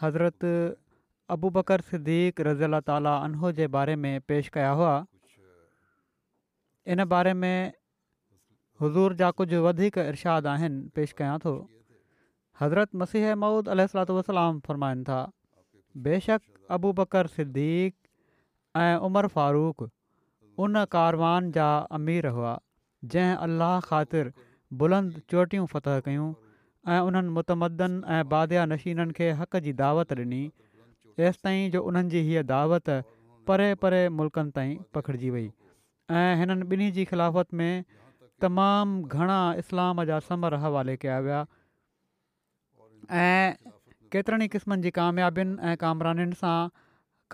हज़रत अबू बकर सिद्दीक़ज़ी अला ताली जे बारे में पेश कया हुआ इन बारे में हज़ूर जा कुझु वधीक इरशाद आहिनि पेश कया थो हज़रत मसीह मऊद अल वसलाम फ़रमाइनि था बेशक अबू बकर सिद्दीक़ ऐं उमर फारूक उन कारवान जा अमीर हुआ जंहिं अलाह ख़ातिर बुलंद चोटियूं फ़तह कयूं ऐं उन्हनि मुतमदन ऐं बाद्या नशीननि खे हक़ जी दावत ॾिनी जेसिताईं जो उन्हनि जी हीअ दावत परे परे मुल्कनि ताईं पखिड़िजी वई ऐं हिननि ॿिन्ही जी ख़िलाफ़त में तमामु घणा इस्लाम जा समर हवाले कया विया ऐं केतिरनि ई क़िस्मनि जी कामयाबियुनि ऐं कामरानि सां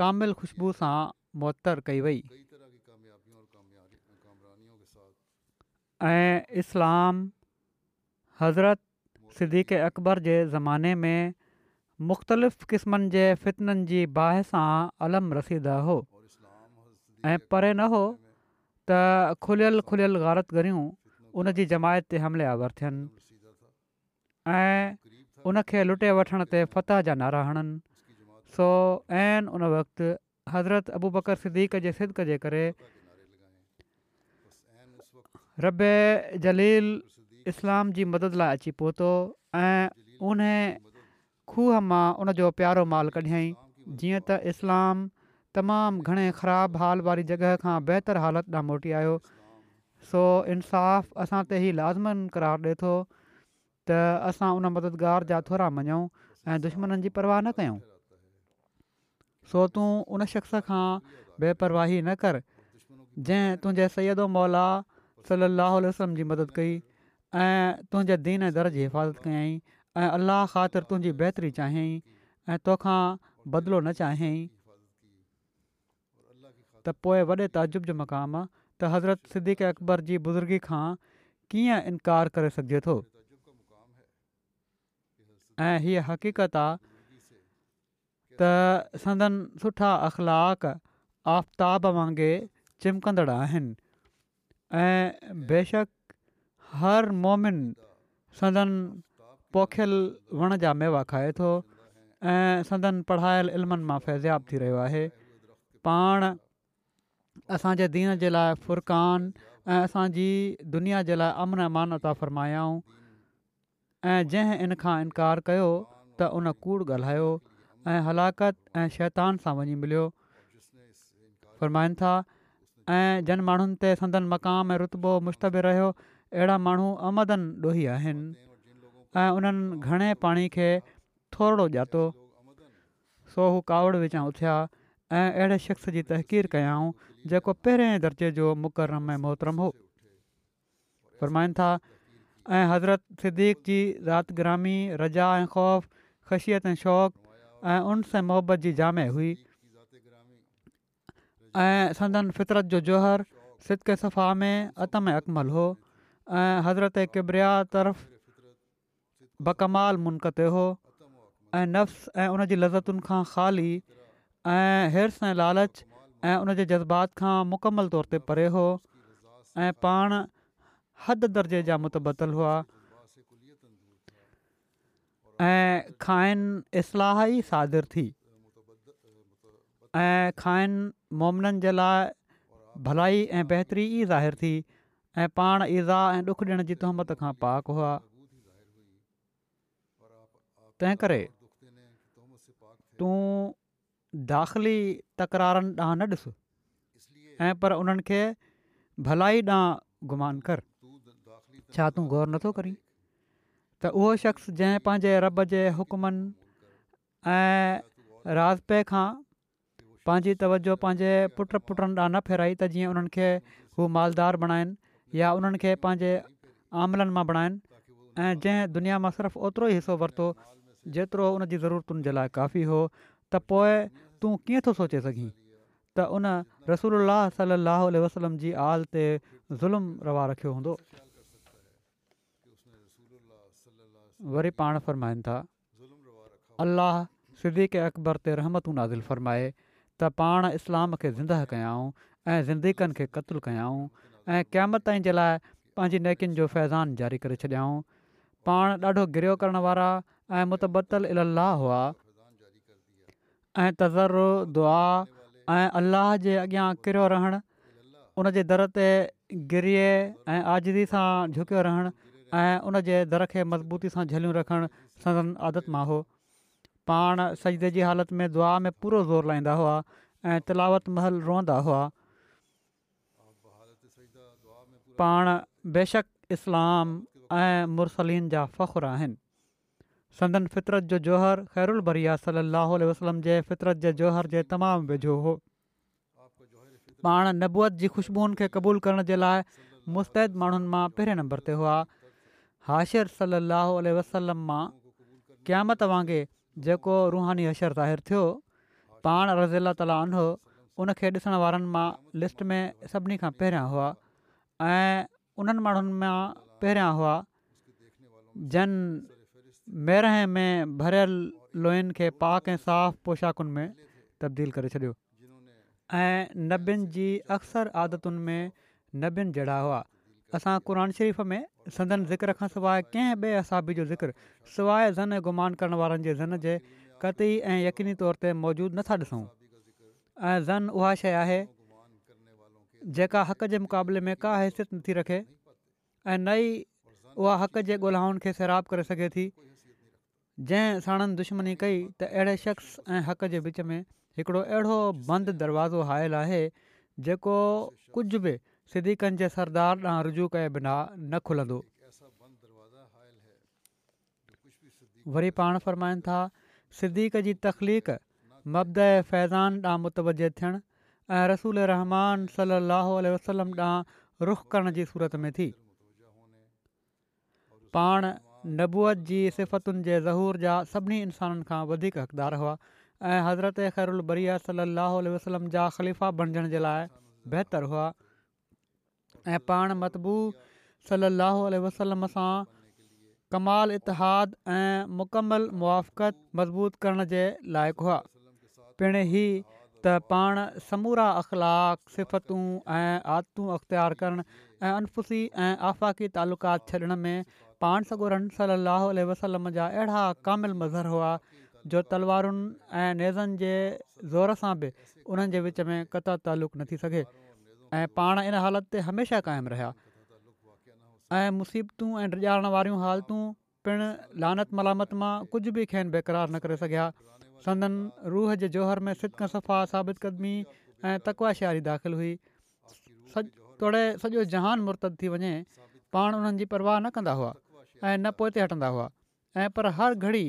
कामिल ख़ुशबू सां मुअतरु कई वई ऐं इस्लाम हज़रत सिद्दीक़ अकबर जे ज़माने में मुख़्तलिफ़ क़िस्मनि जे फितननि जी बाहि सां अलम रसीद हो ऐं परे न हो त खुलियल खुलियल गारतगरियूं उन जी जमायत ते हमलियावर थियनि ऐं उनखे लुटे वठण ते फ़तह जा नारा हणनि सो ऐं उन वक़्तु हज़रत अबू बकर सिद्दीक़ जे सिदक जे करे रब जलील इस्लाम जी मदद लाइ अची पहुतो ऐं उन खूह मां उनजो प्यारो माल कढियईं जीअं त इस्लाम तमामु घणे ख़राबु हाल वारी जॻह खां बहितर हालति ॾां मोटी आयो सो इंसाफ़ असां ते ई लाज़मन क़रार ॾिए थो त असां उन मददगार जा थोरा मञूं ऐं दुश्मन जी परवाह न कयूं सो तूं उन शख़्स खां बेपरवाही न कर जंहिं तुंहिंजे सैदो मौला सली लाह वसम जी मदद कई ऐं तुंहिंजे दीन ऐं حفاظت जी हिफ़ाज़त कयई ऐं अलाह ख़ातिर तुंहिंजी बहितरी चाहियई ऐं तोखा बदिलो न चाहियई त पोइ वॾे ताजुब जो मक़ामु आहे त हज़रत सिद्दीक़कबर जी बुज़ुर्गी खां कीअं इनकार करे सघिजे थो ऐं हीअ हक़ीक़त आहे त संदनि सुठा अख़लाक आफ़्ताब वांगुरु चिमकंदड़ आहिनि ऐं बेशक हर मोमिन सदन पोखियल वण जा मेवा खाए थो ऐं सदन पढ़ायल इल्मनि मां फैज़ियाबु थी रहियो आहे पाण असांजे दीन जे लाइ फ़ुरक़ ऐं असांजी दुनिया जे लाइ अमन मानता फ़र्मायाऊं ऐं जंहिं इन खां इनकार कयो त उन कूड़ ॻाल्हायो ऐं हलाकत ऐं शैतान सां वञी मिलियो फ़र्माइनि था ऐं जन माण्हुनि ते सदन मक़ाम ऐं रुतबो मुश्तबे रहियो अहिड़ा माण्हू अमदन ॾोही आहिनि ऐं उन्हनि घणे पाणी खे थोरो ॼातो सो हू कावड़ विचां उथिया ऐं अहिड़े शख़्स जी तहक़ीर कयाऊं जेको पहिरें दर्जे जो मुकरम में मोहतरम हो फ़रमाइनि था ऐं हज़रत सिद्दीक़ जी राति ग्रामी रजा ऐं ख़ौफ़ ख़सियत ऐं शौक़ु ऐं उनसे मुहबत जी जाम हुई ऐं संदन फितरत जो जोहर सिदक सफ़ा में अतम अकमलु हो ऐं हज़रत किबरिया तरफ़ बकमाल मुंक़िए हो ऐं नफ़्स ऐं उन जी लज़तुनि खां ख़ाली ऐं हेरस ऐं लालच ऐं उनजे जज़्बात खां मुकमल तौर ते परे हो ऐं पाण हदि दर्जे जा मुतबदतलु हुआ ऐं खाइनि इस्लाह सादिर थी ऐं खाइनि मोमिननि जे लाइ भलाई ऐं बहितरी ई ज़ाहिर थी ऐं पाण ईज़ा ऐं ॾुखु ॾियण जी तहमत खां पाक हुआ तंहिं करे तूं दाख़िली तकरारनि ॾांहुं न ॾिसु ऐं पर उन्हनि खे भलाई ॾांहुं गुमान कर छा तूं ग़ौर नथो करीं त उहो शख़्स जंहिं पंहिंजे रब जे हुकमनि ऐं राजपे खां पंहिंजी तवजो पंहिंजे पुट पुटनि ॾांहुं न फेराई त जीअं उन्हनि खे हू मालदार बणाइनि या उन्हनि खे पंहिंजे आमलनि मां बणाइनि ऐं जंहिं दुनिया मां सिर्फ़ु ओतिरो ई हिसो वरितो जेतिरो उन जी ज़रूरतुनि जे लाइ काफ़ी हो त पोइ तूं कीअं थो सोचे सघीं त उन रसूल अलाह वसलम जी आल ते ज़ुल्म रवा रखियो हूंदो वरी पाण फ़र्माइनि था अलाह सिद्दी के अकबर ते रहमतूं नाज़ फ़र्माए त पाण इस्लाम खे ज़िंदह कयाऊं ऐं ज़िंदगनि खे क़तलु कयाऊं ऐं कैम ताईं जे लाइ पंहिंजी नेकियुनि जो फैज़ान जारी करे छॾियाऊं पाण ॾाढो घिरियो करण वारा ऐं मुतबतल इल हुआ ऐं तज़रु दुआ ऐं अलाह जे अॻियां किरियो रहणु उन दर ते गिरी ऐं आज़दी सां झुकियो रहणु ऐं दर खे मज़बूती सां झलियूं रखणु सदन आदत मां हो पाण सजदे जी हालति में दुआ में पूरो ज़ोर लाहींदा हुआ ऐं तलावत महल रोअंदा हुआ पाण बेशक इस्लाम ऐं मुरसलीन जा फ़ख्रु आहिनि संदन फितरत जो जोहर ख़ैरुबरिया सल वसलम जे फितरत जे जोहर जे तमामु वेझो हो पाण नबूअत जी ख़ुशबूअ खे क़बूल करण जे लाइ मुस्तैद माण्हुनि मां पहिरें नंबर ते हुआ हाशर सलाहु वसलम मां क़यामत वांगुरु जेको रूहानी अशर ज़ाहिर थियो पाण रज़ीला ताला अनो उनखे ॾिसण वारनि मां लिस्ट में सभिनी खां पहिरियां हुआ ऐं उन्हनि माण्हुनि मां पहिरियां हुआ जन मेरह में भरियलु लोहिनि खे पाक ऐं साफ़ु पोशाकुनि में तब्दील करे छॾियो ऐं नबियुनि जी अक्सर आदतुनि में नबियुनि जहिड़ा हुआ असां क़ुर शरीफ़ में संदन ज़िक्र खां सवाइ कंहिं ॿिए असाबी जो ज़िक्र सवाइ ज़न गुमान करण वारनि जे ज़न जे क़तई ऐं यकीनी तौर ते मौजूदु नथा ॾिसूं ऐं ज़न उहा शइ आहे जेका हक़ जे मुक़ाबले में का हैसियत नथी रखे ऐं नई उहा हक़ जे ॻोल्हाउनि खे सैराब करे सघे थी जंहिं साणनि दुश्मनी कई त अहिड़े शख़्स ऐं हक़ जे विच में हिकिड़ो अहिड़ो बंदि दरवाज़ो आयल आहे जेको कुझु बि सिदीकनि जे सरदार ॾांहुं रुजू के बिना न खुलंदो वरी पाण फ़र्माईनि था सिदीक जी तखलीक़ मदद फैज़ान ॾांहुं मुतवजे थियण ऐं रसूल रहमान सलाहु वसलम ॾांहुं रुख़ करण जी सूरत में थी पाण नबूअत जी सिफ़तुनि जे ज़हूर जा सभिनी इंसाननि खां वधीक हक़दारु हुआ ऐं हज़रत ख़ैरुबरी सलाह वसलम जा ख़लीफ़ा बणिजण जे लाइ बहितरु हुआ ऐं पाण मतबू सलाहु वसलम सां कमाल इतिहाद ऐं मुकमल मुआकत मज़बूत करण जे लाइक़ु हुआ पिण ही त पाण समूरा अख़लाक़ सिफ़तूं ऐं आदतूं अख़्तियारु करणु ऐं अनफ़ुसी ऐं आफ़ाक़ी तालुक़ात छॾण में पाण सगो सलाहु सली वसलम जा अहिड़ा कामिल मज़र हुआ जो तलवारुनि ऐं नेज़नि जे ज़ोर सां बि उन्हनि जे विच में कता तालुक़ु न थी सघे ऐं पाण इन हालति ते हमेशह क़ाइमु रहिया ऐं मुसीबतूं ऐं ॾिॼाण वारियूं हालतूं पिणु लानत मलामत मां कुझु बि खेनि बेक़रार न करे सघिया संदन रूह जे जोहर में सिदक सफ़ा साबित क़दमी ऐं तकवाशियारी दाख़िलु हुई सॼ तोड़े सॼो जहान मुर्तद थी वञे पाण उन्हनि जी परवाह न कंदा हुआ ऐं न पोइ ते हटंदा हुआ ऐं पर हर घड़ी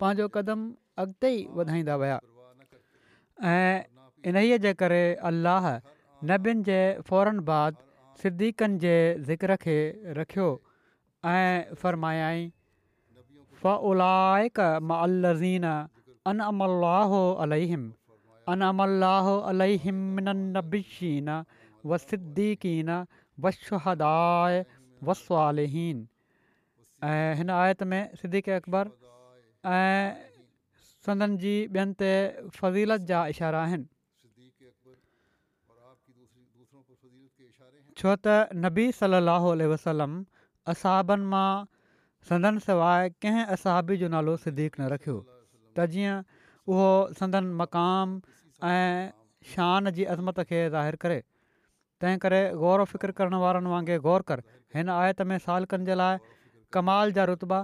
पंहिंजो क़दम अॻिते ई वधाईंदा विया ऐं इन्हीअ जे करे अलाह नबियुनि जे फ़ौरन बाद सिद्दीकनि जे ज़िक्र खे रखियो ऐं फ़रमायाई फ़लाइक़ अलज़ीन होलम अल विद्दीकीन वदायलहीन ऐं हिन आयत में सिद्दीक अकबर ऐं ॿियनि ते फज़ीलत जा इशारा आहिनि छो त नबी सलाह वसलम असहाबनि मां संदनि सवाइ कंहिं असाबी जो नालो सिद्दीक़ न रखियो त जीअं उहो संदनि मक़ाम ऐं शान जी अज़मत खे ज़ाहिर करे तंहिं करे ग़ौरु फ़िक्र करण वारनि वांगुरु ग़ौर कर हिन आयत में सालकनि जे लाइ कमाल जा रुतबा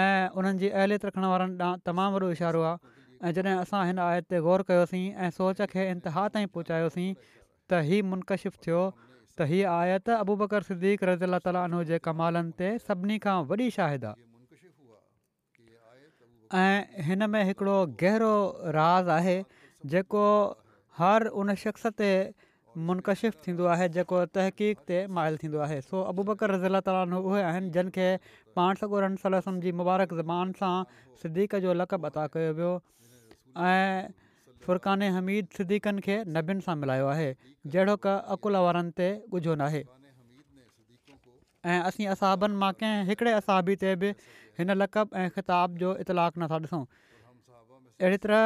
ऐं उन्हनि जी अहलियत रखण वारनि ॾांहुं तमामु वॾो इशारो आहे ऐं जॾहिं असां हिन आयत ते ग़ौर कयोसीं ऐं सोच खे इंतिहा ताईं पहुचायोसीं त हीअ मुनकशिफ़ थियो त हीअ आयत अबू बकर सिद्दीक़ रज़ी लमालनि ते सभिनी खां वॾी शाहिद आहे ऐं हिन में हिकिड़ो गहिरो राज़ आहे जेको हर उन शख़्स ते मुनकशिफ़ थींदो आहे जेको तहक़ीक़ ते माइल थींदो आहे सो अबूबकर रज़ील ताली उहे आहिनि जिन खे पाण सकु रसम जी मुबारक ज़बान सां सिद्दीक जो लक़ब अदा कयो वियो ऐं फ़ुरक़ाने हमीद सिद्दीकनि खे नबियुनि सां मिलायो आहे जहिड़ो का अक़ुल वारनि ते ॻुझो न ऐं असीं असाबनि मां कंहिं हिकिड़े असहाबी ते बि हिन लक़ब ऐं ख़िताब जो इतलाक़ नथा ॾिसूं अहिड़ी तरह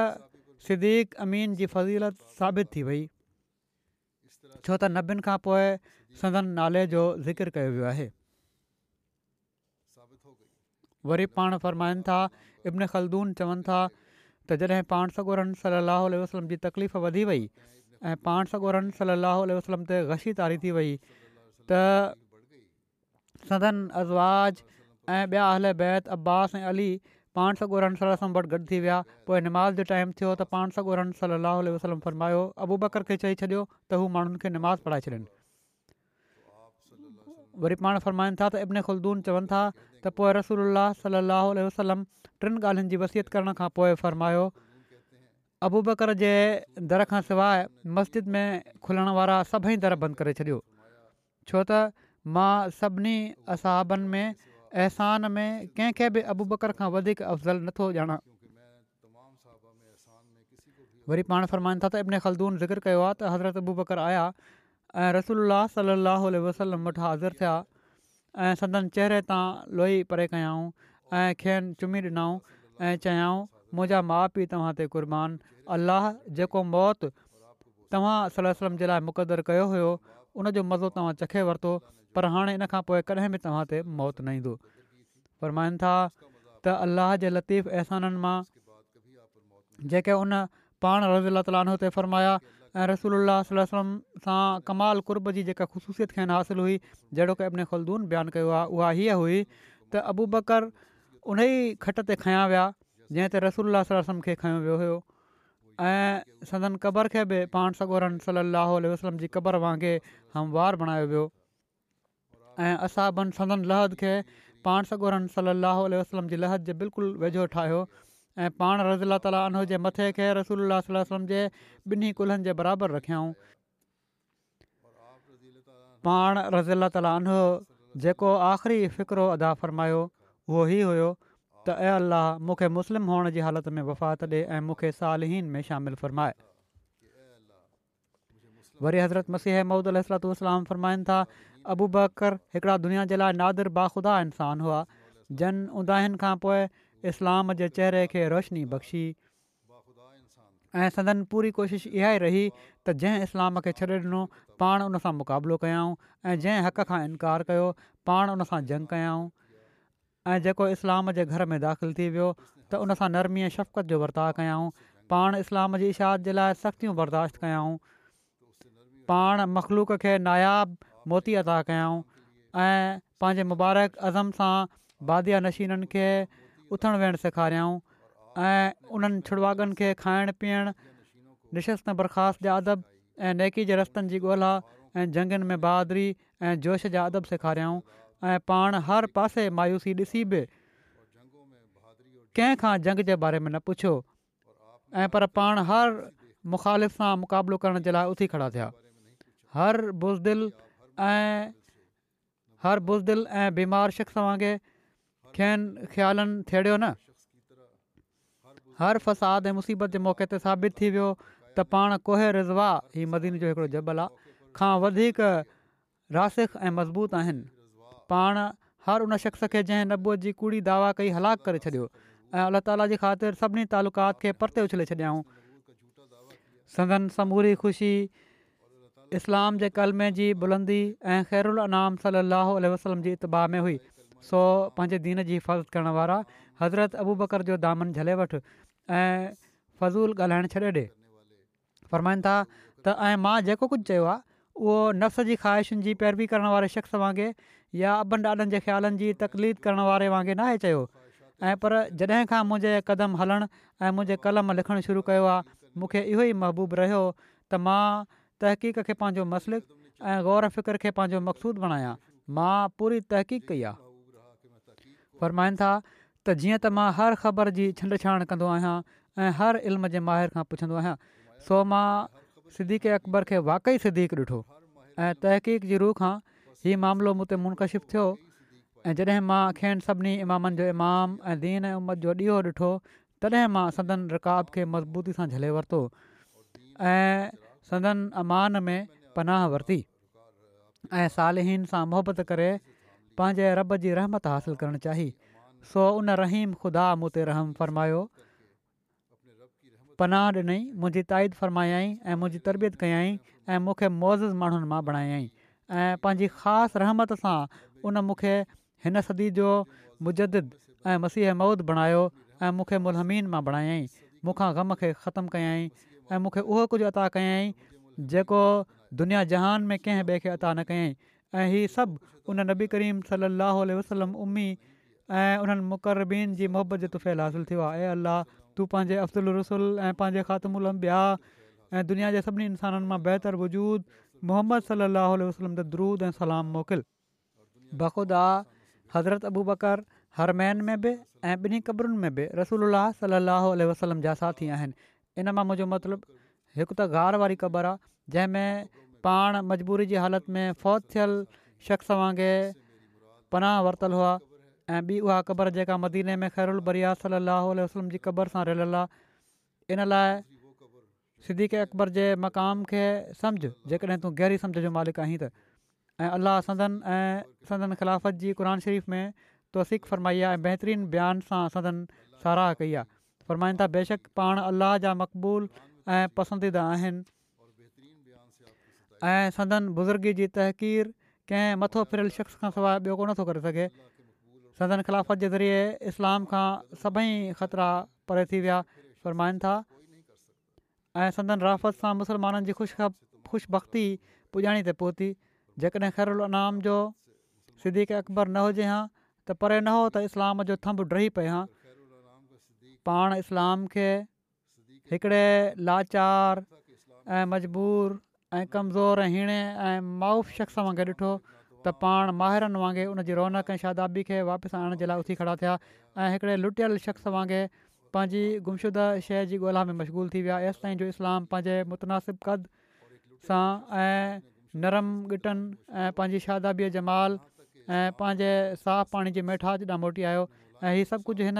सिद्दीक़ अमीन जी फज़ीलत साबित थी वई छो त नबियुनि खां पोइ संदन नाले जो ज़िक्र कयो वियो आहे वरी पाण फ़रमाइनि था इब्न ख़लदून चवनि था त जॾहिं पाण सॻोरन सलाहु वसलम जी तकलीफ़ वधी वई ऐं पाण सॻोरन सलाहु वसलम ते ग़शी तारी थी वई त सदन अजवाज़ ऐं ॿिया अहल बैत अब्बास ऐं अली पाण सगो रन सल रसम वटि गॾु थी विया पोइ निमाज़ जो टाइम थियो त पाण सगो रन सलाहु उल्ह वसलम फ़रमायो अबू बकर खे चई छॾियो त हू माण्हुनि खे निमाज़ पढ़ाए छॾनि वरी पाण फ़रमाइनि था त इबन खुलदून चवनि था त पोइ रसूल सलाहु वसलम टिनि ॻाल्हियुनि जी वसियत करण खां पोइ फ़र्मायो अबु बकर जे दर खां सवाइ मस्जिद में खुलण वारा सभई दर बंदि करे छॾियो छो त मां सभिनी असहाबनि में अहसान में कंहिंखे बि अबू बकर खां वधीक अफ़ज़ल नथो ॼाणा वरी पाण था त इबने ख़लदून ज़िकिर कयो आहे त हज़रत अबू बकरु आहियां ऐं रसूल सलाहु वसलम वटि हाज़िर थिया ऐं संदनि चहिरे तां लोही परे कयाऊं ऐं खेनि चुम्मी ॾिनऊं ऐं चयाऊं मुंहिंजा माउ पीउ तव्हां ते क़ुर्बान अलाह जेको मौत तव्हां सलम जे लाइ मुक़दरु कयो हुयो उनजो मज़ो तव्हां चखे वरितो पर हाणे इन खां पोइ कॾहिं बि तव्हां ते मौतु न ईंदो फ़रमाइनि था त अल्लाह जे लतीफ़ अहसाननि मां जेके उन पाण रसू अला ताले फ़रमाया ऐं रसूल अलाह वसलम सां कमाल कुर्ब जी जेका ख़ुशूसियत खे हासिलु हुई जहिड़ो के एपने खौलदून बयानु कयो आहे उहा हीअ हुई त अबू बकर उन ई खट ते खयां विया जंहिं ते रसूल वलम खे खयों वियो हुयो ऐं सदन क़बर खे बि पाण सगोरन सलाहु वसलम जी क़बर वांगुरु हमवार बणायो वियो ऐं असां सदन लहद खे पाण सगोरन सलाहु वसलम जी लहद जे बिल्कुलु वेझो ठाहियो ऐं पाण रज़ीला तालीह जे मथे खे रसूल वसलम जे ॿिन्ही कुल्हनि जे बराबरि रखियाऊं पाण रज़ीला तालहो जेको आख़िरी फ़िक्रो अदा फ़र्मायो उहो ई हुयो त ऐं अलाह मूंखे मुस्लिम हुअण जी हालति में वफ़ात ॾे ऐं मूंखे सालहीन में शामिलु फ़रमाए वरी हज़रत मसीह महूद अलसलाम फ़रमाइनि था अबू बकर हिकिड़ा दुनिया जे लाइ नादिर बाख़ुदा इंसानु हुआ जन उदायन खां पोइ इस्लाम जे चहिरे खे रोशनी बख़्शी ऐं सदन पूरी कोशिशि इहा ई रही त जंहिं इस्लाम खे छॾे ॾिनो पाण उन सां मुक़ाबिलो कयाऊं ऐं जंहिं हक़ खां इनकार कयो पाण उन सां जंग कयाऊं ऐं जेको इस्लाम जे घर में दाख़िलु थी वियो त उन सां नरमी ऐं शफ़क़त जो वर्ताव कयाऊं पाण इस्लाम जी इशाद जे लाइ सख़्तियूं बर्दाश्त कयाऊं पाण मख़लूक खे नायाबु मोती अदा कयूं ऐं पंहिंजे मुबारक अज़म सां बादया नशीननि खे उथणु विहणु सेखारियाऊं ऐं उन्हनि छुड़वागनि खे खाइणु पीअणु निशस्त बरखास्त जा अदब ऐं नेकी जे रस्तनि जी ॻोल्हा ऐं जंगनि में बहादुरी ऐं जोश जा अदब सेखारियाऊं ऐं पाण हर पासे मायूसी ॾिसी बि कंहिं जंग जे बारे में न पुछियो ऐं पर पाण हर मुखालिफ़ सां मुक़ाबिलो करण जे लाइ उथी खड़ा थिया हर बुज़िल ऐं हर बुज़िल ऐं बीमार शख़्स वांगुरु खेनि ख़्यालनि थेड़ियो न हर फ़साद ऐं मुसीबत जे मौक़े ते साबित थी वियो त पाण कोहे रिज़वा हीउ मदीन जो हिकिड़ो जबल आहे खां वधीक रासिक ऐं मज़बूत आहिनि पाण हर उन शख़्स खे जंहिं नबूअ जी कूड़ी दावा कई हलाकु करे छॾियो ऐं अलाह ताला जी ख़ातिर सभिनी तालुक़ात खे परते उछले छॾियाऊं समूरी ख़ुशी इस्लाम जे कलमे जी बुलंदी ऐं ख़ैरुनाम सली वसलम जी इतबा में हुई सो पंहिंजे दीन जी हिफ़ाज़त करण वारा हज़रत अबू बकर जो दामन झले वठि ऐं फज़ूल ॻाल्हाइणु छॾे ॾिए फ़र्माईनि था त ऐं मां जेको कुझु चयो आहे उहो नस जी ख़्वाहिशुनि जी पैरवी करण वारे शख़्स वांगुरु या अॿनि ॾाॾनि जे ख़्यालनि जी तकलीफ़ करणु वारे वांगुरु नाहे चयो ऐं पर जॾहिं खां मुंहिंजे क़दमु हलणु ऐं मुंहिंजे कलम लिखणु शुरू कयो आहे मूंखे इहो ई महबूबु तहक़ीक़ खे पंहिंजो मसलिक ऐं ग़ौर फ़िक्र खे पंहिंजो मक़सू बणायां मां पूरी तहक़ीक़ कई आहे फ़रमाईनि था त जीअं त मां हर ख़बर जी छंड छाण कंदो आहियां ऐं हर इल्म जे माहिर खां पुछंदो आहियां सो मां सिद्दीक़ अकबर खे वाक़ई सिद्दीक़ ॾिठो ऐं तहक़ीक़ जे रूह खां हीउ मामिलो मूं ते मुनकशिफ़ु थियो ऐं जॾहिं मां खेनि सभिनी इमामनि जो इमाम ऐं दीन ऐं उमत जो ॾीओ ॾिठो तॾहिं मां सदन रक़ाब खे मज़बूती सां झले वरितो ऐं सदन अमान में पनाह वरिती ऐं सालिहीन सां मुहबत करे पंहिंजे रॿ जी रहमत हासिलु करणु चाही सो उन रहीम ख़ुदा मूं ते रहम फ़रमायो पनाह ॾिनई मुंहिंजी ताईद फ़रमायाई ऐं मुंहिंजी तरबियत कयाई ऐं मूंखे मोज़िज़ माण्हुनि मां बणायाई ऐं पंहिंजी ख़ासि रहमत सां उन मूंखे हिन सदी जो मुजिद ऐं मसीह मौद बणायो ऐं मूंखे मुलहमीन मां बणायाई मूंखां ग़म खे ख़तमु कयाई ऐं मूंखे उहो कुझु अता कयाई जेको दुनिया जहान में कंहिं ॿिए खे अता न कयाई ऐं हीअ सभु उन नबी करीम सलाहु वसलम अमी ऐं उन्हनि मुक़रबीन जी मुहबत जे حاصل हासिलु थियो आहे تو अलाह तूं पंहिंजे अफ़दुल रसुल ऐं पंहिंजे ख़ात्मु उलम्या ऐं दुनिया जे सभिनी इंसाननि मां बहितर वजूदु मोहम्मद सलाहु वसलम त दरूद ऐं सलाम मोकिल बख़ुदा हज़रत अबू बकर हर में बि ऐं ॿिन्ही क़बरुनि में बि रसोल अलाह वसलम जा साथी आहिनि इन मां मुंहिंजो मतिलबु हिकु त गार वारी क़बर आहे जंहिंमें पाण मजबूरी जी हालति में फ़ौज थियल शख़्स वांगुरु पनाह वरितलु हुआ ऐं ॿी उहा क़बर जेका मदीने में ख़ैरु बरिया सली वसलम जी क़बर सां रेलियलु आहे इन लाइ सिद्दीके अकबर जे मक़ाम खे समुझ जेकॾहिं तूं गहरी समुझ जो मालिक आहीं त ऐं अलाह सदन ऐं सदन ख़िलाफ़त जी क़ुर शरीफ़ में तौसीकु फरमाई आहे ऐं बहितरीनु बयान सां सदन साराह कई आहे फ़रमाइनि था बेशक पाण अलाह जा मक़बूल ऐं पसंदीदा आहिनि ऐं सदन जी तहक़ीर कंहिं मथो फिरियल शख़्स खां सवाइ ॿियो कोन थो करे सघे सदन खिलाफ़त जे ज़रिए इस्लाम खां सभई ख़तरा परे थी विया फ़रमाइनि था ऐं संदन राफ़त सां मुसलमाननि जी ख़ुशि खां ख़ुशबक्ती पुॼाणी ते पहुती जेकॾहिं ख़ैरु अनाम जो सिद्दीक़ अकबर न हुजे हा त परे न हो त इस्लाम जो थम्बु डही पए हा पाण इस्लाम खे हिकिड़े लाचार ऐं मजबूर ऐं कमज़ोर ऐं हीणे ऐं माउफ़ शख़्स वांगुरु ॾिठो त पाण माहिरनि वांगुरु उन जी रौनक़ ऐं शादाबी खे वापसि आणण जे लाइ उथी खड़ा थिया ऐं हिकिड़े लुटियल शख़्स वांगुरु पंहिंजी गुमशुदा शइ जी ॻोल्हा में मशगूल थी विया एसि ताईं जो इस्लाम पंहिंजे मुतनासिब क़द सां ऐं नरम ॻिटनि ऐं पंहिंजी शादाीअ जमाल ऐं पंहिंजे साफ़ु पाणी जे मोटी आयो ऐं हीअ सभु कुझु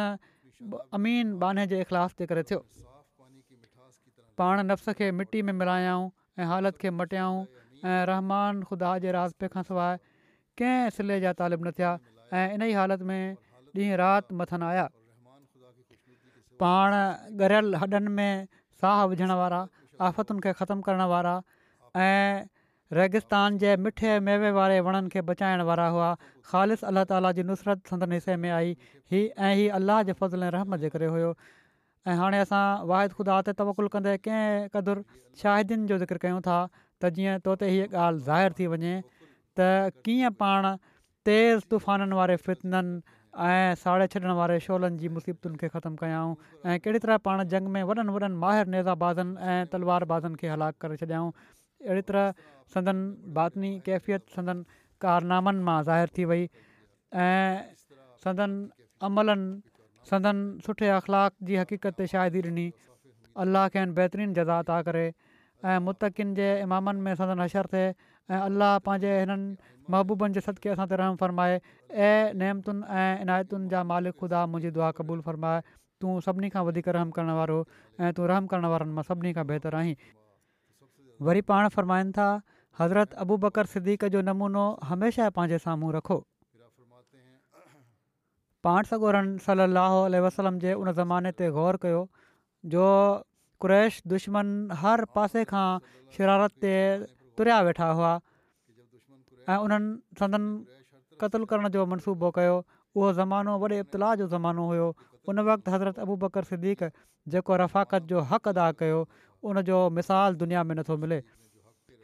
अमीन बाने जे इख़िलाफ़ जे करे थियो पाण नफ़्स खे मिटी में मिलायऊं ऐं हालति खे मटियाऊं ऐं रहमान ख़ुदा जे राज़े खां सवाइ कंहिं सिले जा तालिब न थिया ऐं इन ई हालति में ॾींहुं राति मथनि आया पाण गरियल हॾनि में साह विझण वारा आफ़तुनि खे ख़तमु करण वारा ऐं रेगिस्तान जे मिठे मेवे वारे वणनि खे बचाइण वारा हुआ ख़ालिस अलाह ताली जी नुसरत संदन हिसे में आई हीअ ऐं हीअ अलाह जे फज़ल ऐं रहम जे करे हुयो ऐं हाणे असां वाहिद ख़ुदा ते तवकुलु कंदे कंहिं क़दुरु शाहिदियुनि जो ज़िक्र कयूं था त जीअं तो ते हीअ ॻाल्हि ज़ाहिर थी वञे त कीअं पाण तेज़ तूफ़ाननि वारे फितननि ऐं साड़े छॾण वारे शोलनि जी मुसीबतुनि खे ख़तमु कयाऊं ऐं कहिड़ी तरह पाण जंग में वॾनि वॾनि माहिर नेज़ाबाज़नि ऐं तलवार बाज़नि खे हलाकु करे छॾियाऊं अहिड़ी तरह संदन बातनी कैफ़ियत संदन कारनामनि मां ज़ाहिर थी वई ऐं सदन अमलनि सदन सुठे अख़लाक जी हक़ीक़त ते शाइदी ॾिनी अलाह खे आहिनि जदा जज़ा ता करे ऐं मुतक़ जे इमामनि में सदन असरु थिए ऐं अलाह पंहिंजे हिननि महबूबनि जे सदिके असां ते रहम फ़रमाए ऐं नेमतुनि ऐं इनायतुनि जा मालिक ख़ुदा मुंहिंजी दुआ क़बूलु फ़रमाए तू सभिनी खां वधीक रहम करण वारो ऐं तू रहम करण वारनि मां सभिनी खां बहितरु आहीं वरी पाण फ़रमाइनि था हज़रत अबू बकर सिद्क जो नमूनो हमेशह पंहिंजे साम्हूं रखो صلی اللہ علیہ वसलम जे उन ज़माने ते غور कयो जो कु्रैश दुश्मन हर पासे खां شرارت ते तुरिया वेठा हुआ ऐं سندن قتل क़तलु جو जो मनसूबो कयो उहो ज़मानो वॾे इब्तलाउ जो ज़मानो हुयो उन वक़्तु हज़रत अबू बकर सिदीक رفاقت रफ़ाकत जो हक़ अदा ان جو मिसाल दुनिया में नथो मिले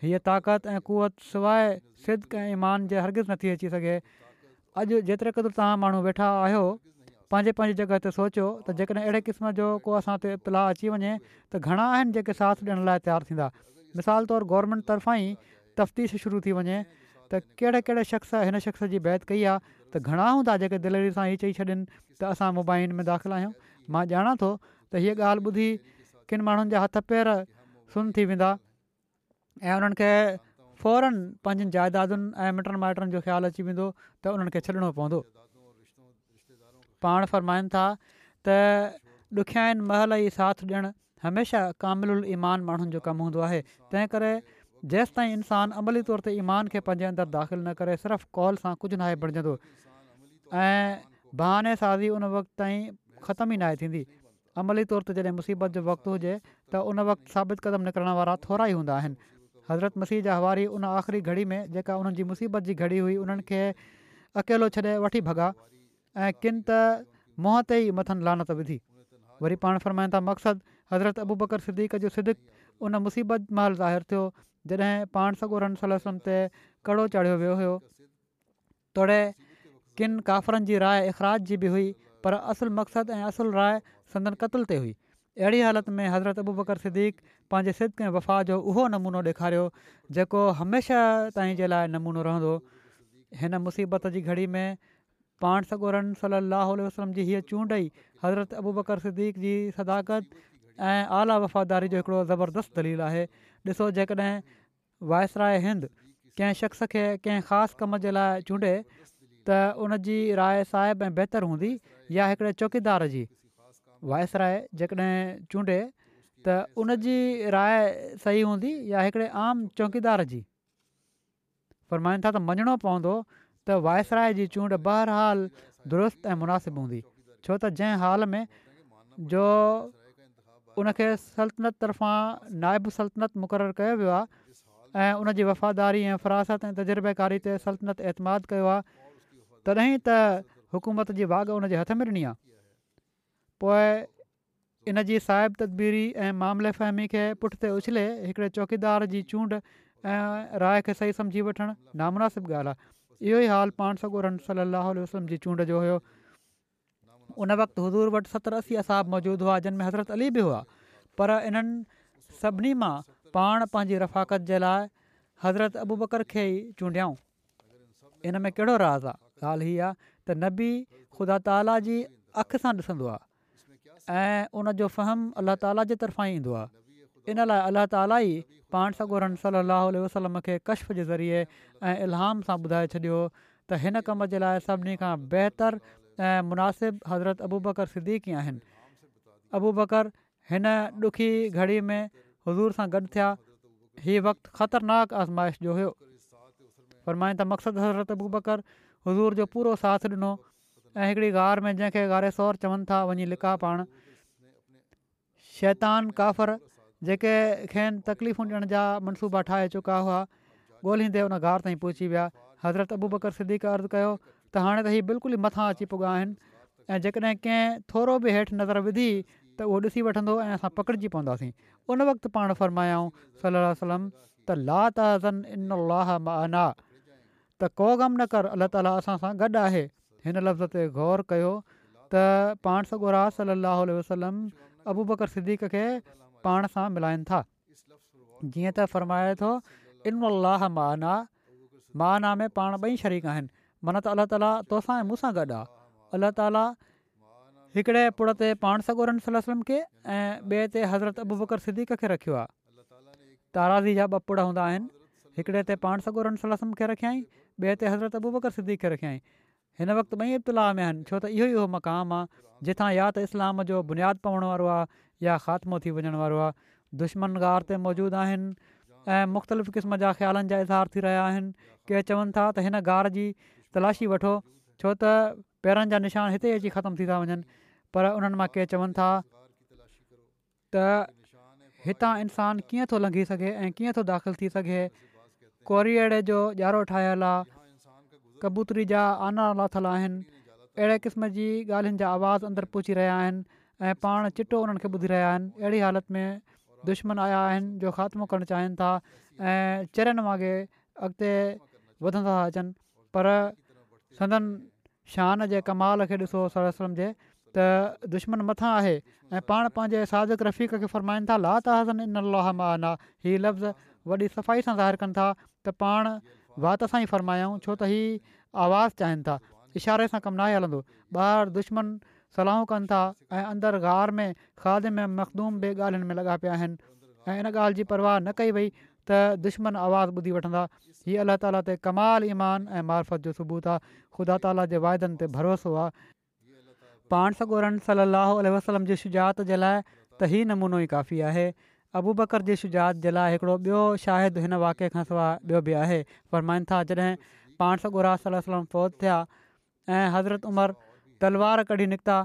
हीअ ताक़त ऐं कुवत सवाइ सिद्ध कंहिं ईमान जे हरगिज़ नथी अची सघे अॼु जेतिरे क़दुरु तव्हां माण्हू वेठा आहियो पंहिंजे पंहिंजी जॻह ते सोचियो त जेकॾहिं अहिड़े क़िस्म जो को असां ते इतलाउ अची वञे त घणा आहिनि जेके साथ ॾियण लाइ तयारु थींदा मिसाल तौरु गवर्मेंट तरफ़ां ई तफ़्तीश शुरू थी वञे त कहिड़े कहिड़े शख़्स हिन शख़्स जी बैत कई आहे त घणा हूंदा जेके दिलवरी सां चई छॾीनि त असां मोबाइल में दाख़िल आहियूं मां ॼाणा थो त हीअ ॻाल्हि ॿुधी किन माण्हुनि जा हथ पैर सुन थी वेंदा ऐं उन्हनि खे फौरन पंहिंजनि जाइदादुनि ऐं मिटनि माइटनि जो ख़्यालु अची वेंदो त उन्हनि खे छॾिणो पवंदो पाण था त महल ई साथ ॾियणु हमेशह ईमान माण्हुनि जो कमु हूंदो आहे तंहिं करे जेसि इंसानु अमली तौर ते ईमान खे पंहिंजे अंदरु दाख़िलु न करे सिर्फ़ु कॉल सां कुझु नाहे बणिजंदो ऐं बहाने साज़ी उन वक़्तु ताईं ख़तमु ई नाहे थींदी अमली तौर ते जॾहिं मुसीबत जो वक़्तु हुजे त उन वक़्तु साबित क़दम निकिरण वारा थोरा ई हूंदा आहिनि हज़रत मसीह जा हवारी उन आख़िरी घड़ी में जेका उन्हनि जी मुसीबत जी घड़ी हुई उन्हनि खे अकेलो छॾे वठी भॻा ऐं किनि त मुंहं ते ई मथनि लानत विधी वरी पाण था मक़सदु हज़रत अबू बकर सिद्दीक़ जो उन मुसीबत महिल ज़ाहिरु थियो जॾहिं पाण सगोरन सोलसनि ते कड़ो चाढ़ियो वियो हुयो तोड़े किन काफ़रनि जी राय इख़राज जी बि हुई पर असुलु मक़सदु ऐं असुलु राय संदन क़तल ते हुई अहिड़ी हालति में हज़रत अबू बकर सिद्दीक पंहिंजे सिद्ध कंहिं वफ़ा जो उहो नमूनो ॾेखारियो जेको हमेशह ताईं जे लाइ नमूनो रहंदो हिन मुसीबत जी घड़ी में पाण सगोरन सली लाहु वसलम जी हीअ चूंड ई हज़रत अबू बकर सिद्दीक़ जी सदाकत ऐं आला वफ़ादारी जो हिकिड़ो ज़बरदस्तु दलील आहे ॾिसो जेकॾहिं वायसराय हिंद कंहिं शख़्स खे कंहिं ख़ासि कम जे लाइ चूंडे त उन जी राय साहिब ऐं बहितरु हूंदी या हिकिड़े चौकीदार जी वायसराय जेकॾहिं चूंडे त उनजी राय सही हूंदी या हिकिड़े आम चौकीदार जी फ़रमाइनि था त मञिणो पवंदो त वायसराय जी चूंड बहरहाल दुरुस्त ऐं मुनासिबु हूंदी छो त जंहिं हाल में जो उनखे सल्तनत तरफ़ां नाइबु सल्तनत मुक़ररु कयो वियो आहे ऐं उनजी वफ़ादारी ऐं फरासत ऐं तजुर्बेकारी ते सल्तनत एतमाद कयो आहे तॾहिं त हुकूमत जी वाघ उन हथ में मिलणी आहे पोइ इन जी साहिब तदबीरी ऐं मामले फ़हमी खे पुठिते उछले हिकिड़े चौकीदार जी चूंड ऐं राय खे सही सम्झी वठणु नामनासिबु ॻाल्हि आहे इहो ई हाल पाण सॻो रम वसलम जी चूंड जो हुयो उन वक़्तु हज़ूर वटि सतरि असी असाब मौजूदु हुआ जिन में हज़रत अली बि हुआ पर इन्हनि सभिनी मां पाण पंहिंजी रफ़ाकत जे लाइ हज़रत अबू बकर खे ई चूंडियाऊं इन में कहिड़ो राज़ आहे ॻाल्हि हीअ आहे त नबी ख़ुदा ताला जी अखि सां ॾिसंदो आहे ऐं उनजो फ़हम अला ताला जे तरफ़ां ई ईंदो इन लाइ अलाह ताली ई पाण सॻो रन वसलम खे कश्फ जे ज़रिए ऐं इलाम सां ॿुधाए छॾियो त हिन कम जे लाइ सभिनी खां बहितरु ऐं मुनासिब हज़रत अबू बकर सिद्दीक़ी आहिनि अबू बकर हिन ॾुखी घड़ी में हज़ूर सां गॾु थिया हीअ वक़्तु ख़तरनाक आज़माइश जो हुयो पर त मक़सदु हज़रत अबू बकर हज़ूर जो पूरो साथ ॾिनो ऐं हिकिड़ी गार में जंहिंखे गारे सौर चवनि था वञी लिका पाण शैतान काफ़र जेके खेनि तकलीफ़ूं ॾियण जा मनसूबा ठाहे चुका हुआ ॻोल्हींदे उन गार ताईं पहुची विया हज़रत अबू बकर सिद्दीक़ सिक़र्ज़ु कयो त हाणे त हीअ बिल्कुल ई मथां अची पुॻा आहिनि ऐं जेकॾहिं कंहिं थोरो बि हेठि नज़र विधी त उहो ॾिसी वठंदो ऐं असां पकिड़िजी पवंदासीं उन वक़्तु पाण फ़रमायाऊं सलाहु त ला तज़न इना त को ग़म न कर अलाह ताला असां सां गॾु आहे हिन लफ़्ज़ ते गौर कयो त पाण सगोरा सलाहु वसलम अबू बकर सिद्दीक़ पाण सां मिलाइनि था जीअं त फ़र्माए थो इनमान माना में पाण ॿई शरीक आहिनि माना त अलाह ताला तोसां ऐं मूं सां गॾु आहे अलाह ताला हिकिड़े पुड़ ते पाण सगोरन सलम खे ऐं ॿिए ते हज़रत अबू बकर सिद्दीक़ रखियो आहे ताराज़ी जा ॿ पुड़ हूंदा आहिनि हिकिड़े ते पाण सगोरन सलम खे रखियाई ॿिए ते हज़रत अबू बकर सिद्दीके खे रखियाई हिन वक़्तु ॿई इब्तिलाउ में आहिनि छो त इहो ई उहो मक़ाम आहे जिथां या त इस्लाम जो बुनियादु पवण वारो आहे या ख़ात्मो थी वञण वारो आहे दुश्मन गार ते मौजूदु आहिनि मुख़्तलिफ़ क़िस्म जा ख़्यालनि जा इज़हार थी रहिया आहिनि के चवनि था त हिन गार जी तलाशी वठो छो त पेरनि जा निशान हिते ई अची ख़तमु थी था वञनि पर उन्हनि मां के चवनि था त हितां इंसानु कीअं थो लंघी सघे ऐं कीअं थो दाख़िलु थी सघे कोरीअड़े जो ॾियारो ठाहियलु आहे कबूतरी जा आना लाथल आहिनि अहिड़े क़िस्म जी ॻाल्हियुनि जा आवाज़ु अंदरि पहुची रहिया आहिनि ऐं पाण चिटो उन्हनि खे ॿुधी रहिया आहिनि अहिड़ी हालति में दुश्मन आया आहिनि जो ख़ात्मो करणु चाहिनि था ऐं चरनि वांगुरु अॻिते वधंदा था अचनि पर संदनि शान जे कमाल खे ॾिसो सर असांजे त दुश्मन मथां आहे ऐं पाण पंहिंजे रफ़ीक़ खे फ़रमाइनि था ला त इन लोहा माना हीअ लफ़्ज़ वॾी सफ़ाई सां ज़ाहिर कनि था त पाण वात सां ई फरमायूं छो त हीउ आवाज़ु चाहिनि था इशारे सां कमु न ई हलंदो ॿार दुश्मन सलाहूं कनि था ऐं अंदरि गार में खाद में मखदूम बि ॻाल्हियुनि में लॻा पिया आहिनि इन ॻाल्हि जी परवाह न कई वई त दुश्मन आवाज़ु ॿुधी वठंदा हीअ अलाह ताला ते कमाल ईमान ऐं मार्फत जो सबूत आहे ख़ुदा ताला जे वाइदनि ते भरोसो आहे पाण सॻोरनि सलाह वसलम जी शुजा जे लाइ त हीउ नमूनो ई काफ़ी आहे अबू बकर जी शुजात जे लाइ हिकिड़ो ॿियो शाहिद हिन वाके खां सवाइ ॿियो बि आहे फरमाइनि था जॾहिं पाण सॻो राल فوت फौत थिया ऐं हज़रत उमिरि तलवार कढी निकिता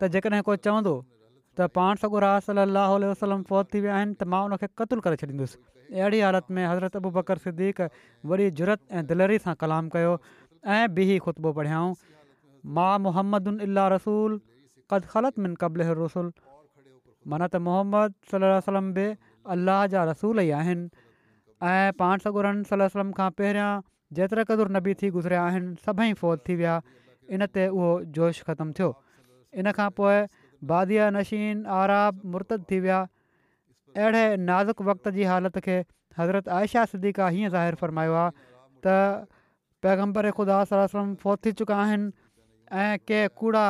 त जेकॾहिं कोई चवंदो त पाण सॻो रात सलाहु वलम फौत थी विया आहिनि त मां उन क़तलु करे छॾींदुसि अहिड़ी हालति में हज़रत अबू बकर सिद्दीक़ वरी जुरत ऐं दिलरी सां कलाम कयो ऐं बि ख़ुतबो पढ़ियाऊं माउ मुहम्मदुनि इलाह रसूल क़दुखलत मिन क़बल रसूल माना त मोहम्मद सलम बि अलाह जा रसूल ई आहिनि ऐं पाण सगुरन सलम खां पहिरियां जेतिरा क़दुरु नबी थी गुज़रिया आहिनि सभई फ़ोत थी विया इन ते उहो जोश ख़तमु थियो इन खां पोइ बादीअ नशीन आराब मुर्त थी विया अहिड़े नाज़ुक वक़्त जी हालति खे हज़रत आयशा सिद्दीका हीअं ज़ाहिर फ़रमायो आहे त पैगम्बर ख़ुदा सलम फ़ौत थी चुका आहिनि ऐं के कूड़ा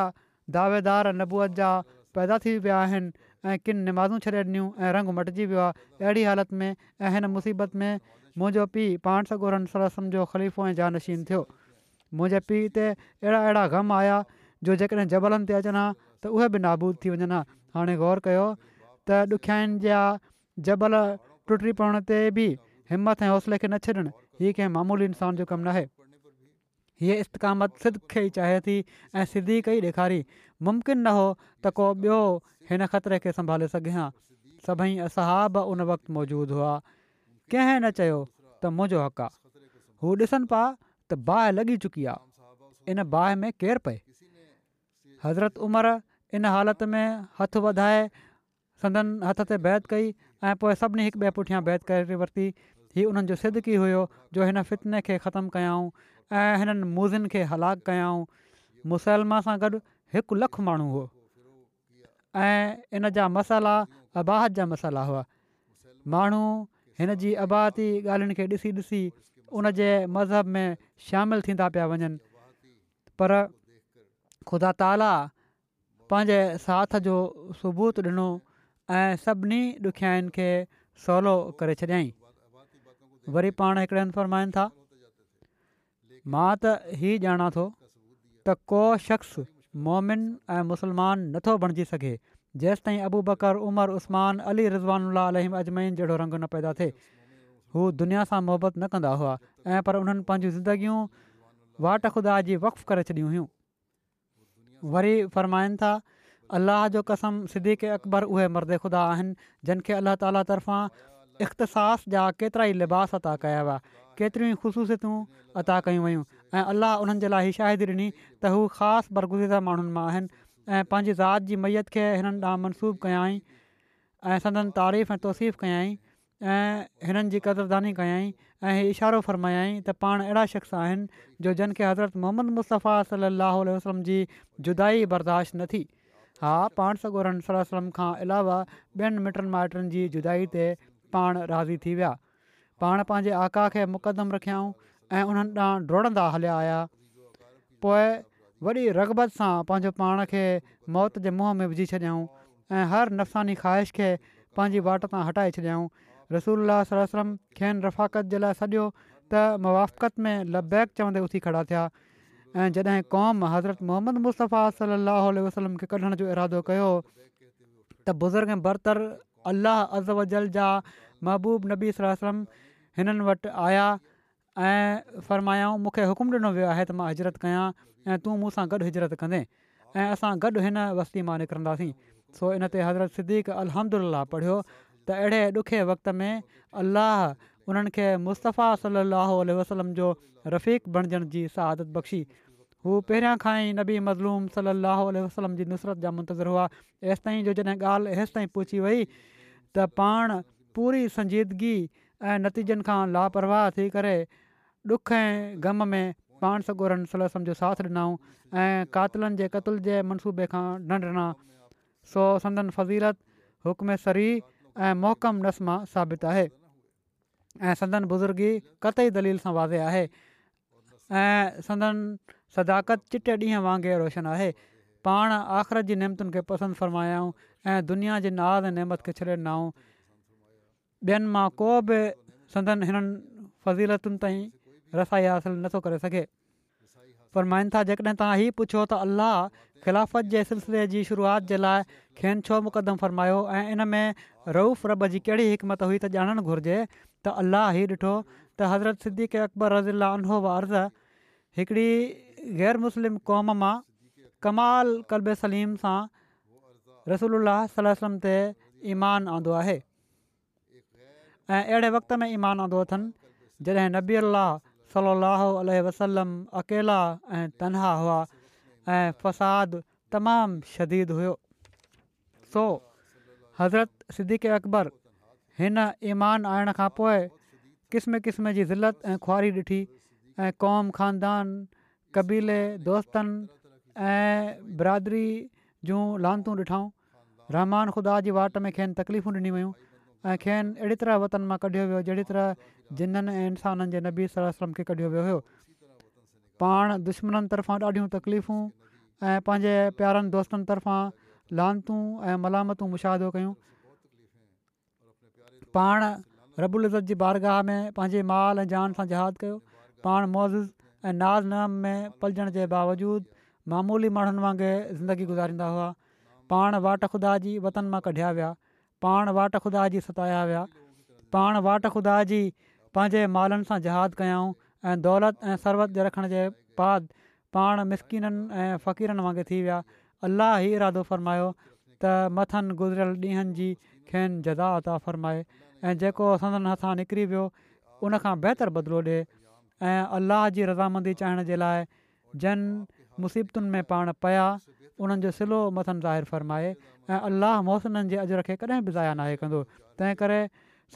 दावेदार नबूअ जा पैदा थी विया आहिनि ऐं किन निमाज़ूं छॾे ॾिनियूं ऐं रंग मटिजी वियो आहे अहिड़ी हालति में ऐं हिन मुसीबत में मुंहिंजो पीउ पाण सॻोरनि सरसम जो ख़लीफ़ो ऐं जानशीन थियो मुंहिंजे पीउ ते अहिड़ा अहिड़ा ग़म आया जो जेकॾहिं जबलनि ते अचनि हा त उहे बि नाबूल थी वञनि हा हाणे गौर कयो त ॾुखियाईनि जा जबल टुटी पवण ते बि हिमत ऐं हौसले खे न छॾणु हीअ कंहिं मामूली इंसान जो कमु नाहे हीअ इस्तकामत सिदखे ई चाहे थी ऐं सिधी कई ॾेखारी मुमकिन न हो त को ॿियो हिन ख़तरे खे संभाले सघे हा सभई असाब उन वक़्तु मौजूदु हुआ कंहिं न चयो त मुंहिंजो हक़ु आहे हू ॾिसनि पिया त बाहि लॻी चुकी आहे इन बाहि में केरु पए हज़रत उमिरि इन हालति में हथु वधाए संदनि हथ ते बैद कई ऐं पोइ सभिनी हिकु ॿिए पुठियां बैदि वरिती हीअ उन्हनि जो सिदकी हुयो जो हिन फितने खे ख़तमु कयाऊं ऐं हिननि मूज़िन खे हलाकु कयाऊं मुसलमा सां गॾु हिकु लखु माण्हू हुओ ऐं इन जा मसाला अबाहत जा मसाला हुआ माण्हू हिन जी आबाती ॻाल्हियुनि खे ॾिसी ॾिसी उन जे मज़हब में शामिलु थींदा पिया वञनि पर ख़ुदा ताला पंहिंजे साथ जो सबूत ॾिनो ऐं सभिनी ॾुखियाईनि खे सवलो करे छॾियाई वरी पाण हिकिड़े न था मां त ई ॼाणा थो त को शख़्स मोमिन ऐं मुस्लमान नथो बणिजी सघे जेसि ताईं Abu Bakr Umar Usman Ali Rizwan Alim Ajman जहिड़ो रंग न पैदा थिए हू दुनिया सां मुहबत न कंदा हुआ ऐं पर उन्हनि पंहिंजूं ज़िंदगियूं वाट ख़ुदा जी वक़ु करे छॾियूं हुयूं वरी फ़रमाइनि था अलाह जो कसम सिद्दीक़ अकबर उहे मर्द ख़ुदा आहिनि जिनखे अलाह ताली तर्फ़ां इख़्तसास जा केतिरा ई लिबास अता कया हुआ केतिरियूं ई ख़ुशूसियतूं अता कयूं वयूं ऐं अलाह उन्हनि जे लाइ ई शाहिदी ॾिनी त हू ख़ासि बरगुज़िता माण्हुनि मां आहिनि ऐं पंहिंजी ज़ात जी मैत खे हिननि ॾांहुं मनसूब कयाई ऐं संदन तारीफ़ ऐं तौसीफ़ु कयाई ऐं हिननि जी क़दुरुदानी कयाई ऐं इशारो फ़रमायाई त पाण अहिड़ा शख़्स आहिनि जो जिन खे हज़रत मोहम्मद मुस्तफ़ा सलाहु वसलम जी जुदाई बर्दाश्त न थी हा पाण सॻो खां अलावा ॿियनि मिटनि माइटनि जी जुदाई ते पाण राज़ी थी विया पाण पंहिंजे आका खे मुक़दमु रखियाऊं ऐं उन्हनि ॾांहुं डुड़ंदा हलिया आया पोइ वॾी रगबत सां पंहिंजो पाण खे मौत जे मुंहं में विझी छॾियाऊं ऐं हर नफ़सानी ख़्वाहिश खे पंहिंजी वाट तां हटाए छॾियऊं रसूल वसलम खेनि रफ़ाक़त जे लाइ सॼो त मवाफकत में लबैक चवंदे उथी खड़ा थिया ऐं जॾहिं क़ौम हज़रत मोहम्मद मुस्तफ़ा सलाहु वसलम खे कढण जो इरादो कयो त बुज़ुर्ग बरतर अलाह अजल जा महबूब नबी नबीलम हिननि वटि आया ऐं फरमायाऊं मूंखे हुकुमु ॾिनो वियो आहे त मां हिजरत कयां ऐं तूं मूंसां गॾु हिजरत कंदे ऐं असां गॾु हिन वस्ती मां निकिरंदासीं सो इन ते हज़रत सिद्दीक़हमद लाह पढ़ियो त अहिड़े ॾुखे वक़्त में अलाह उन्हनि खे मुस्तफ़ा सलाहु वसलम जो रफ़ीक बणजण जी शहादत बख़्शी हू पहिरियां खां ई नबी मज़लूम सलाहु वसलम जी नुसरत जा मुंतज़रु हुआ हेसि ताईं जो जॾहिं ॻाल्हि हेसि ताईं पहुची वई त पाण पूरी संजीदगी ऐं नतीजनि खां लापरवाह थी करे ॾुख ऐं ग़म में पाण सगोरन सलसम जो साथ ॾिनाऊं ऐं कातिलनि जे क़तल जे मनसूबे खां न ॾिना सो संदन फ़ज़ीलत हुकम सरी ऐं मोहकम नस्मा साबित आहे ऐं संदन बुज़ुर्गी कतई दलील सां वाज़े आहे ऐं संदन सदाकत चिटे ॾींहं वांगुरु रोशन आहे पाण आख़िरत जी निमतुनि खे पसंदि फरमायाऊं ऐं दुनिया जे नाज़ नेमत खे छॾे ॾिनऊं ॿियनि मां को बि संदन हिननि फ़ज़ीलतुनि ताईं रसाई हासिलु नथो करे सघे फरमाईनि था जेकॾहिं तव्हां हीउ पुछो त अलाह खिलाफ़त जे सिलसिले जी शुरुआति जे लाइ खेनि छो मुक़दम फ़रमायो ऐं इन में रऊफ़ रब जी कहिड़ी हिकमत हुई त ॼाणणु घुरिजे त अलाह ई ॾिठो त हज़रत सिद्दीक़ अकबर रज़ीला अलो वा अर्ज़ हिकिड़ी ग़ैर मुस्लिम क़ौम मां कमाल क़लब सलीम सां रसूल ते ईमानु आंदो आहे ऐं अहिड़े वक़्त में ईमान आंदो अथनि जॾहिं नबी अलाह صلی اللہ علیہ وسلم اکیلا تنہا ہوا فساد تمام شدید ہو سو حضرت صدیق اکبر ہن ایمان آئن کا پوئے قسم قسم کی ذلت خواری ڈٹھی قوم خاندان قبیلے دوستن برادری جو لانتوں ڈٹھاؤں رحمان خدا کی جی واٹ میں کھین تکلیفوں ڈنی ویئیں کھین اڑی طرح وطن میں کڈی وی جڑی طرح जिन्हनि इंसाननि जे नबी सरम खे कढियो वियो हुयो पाण दुश्मन तरफ़ां ॾाढियूं तकलीफ़ूं ऐं पंहिंजे प्यारनि दोस्तनि तरफ़ां लानतूं ऐं मलामतूं मुशाहदो कयूं पाण रबुलज़त जी बारगाह में पंहिंजे माल ऐं जान सां जहादु कयो पाण मौज़ ऐं नाज़ नम में पलजण जे बावजूदु मामूली माण्हुनि वांगुरु ज़िंदगी गुज़ारींदा हुआ पाण वाट ख़ुदा जी वतन मां कढिया विया पाण वाट ख़ुदा जी सताया विया पाण वाट ख़ुदा जी पंहिंजे मालनि सां जहादु कयऊं ऐं दौलत ऐं सरबत जे रखण जे बाद पाण मिसकिननि ऐं फ़क़ीरनि वांगुरु थी विया अलाह ई इरादो फ़र्मायो त मथनि गुज़िरियल ॾींहंनि जी खेनि जदा अता फ़रमाए ऐं जेको सदन हथां निकिरी वियो उनखां बहितरु बदिलो ॾिए ऐं अलाह जी रज़ामंदी चाहिण जे लाइ जन मुसीबतुनि में पाण पिया उन्हनि जो सिलो मथनि ज़ाहिर फ़रमाए ऐं अल्लाह मोसननि जे अजर खे कॾहिं बि ज़ाया नाहे कंदो तंहिं करे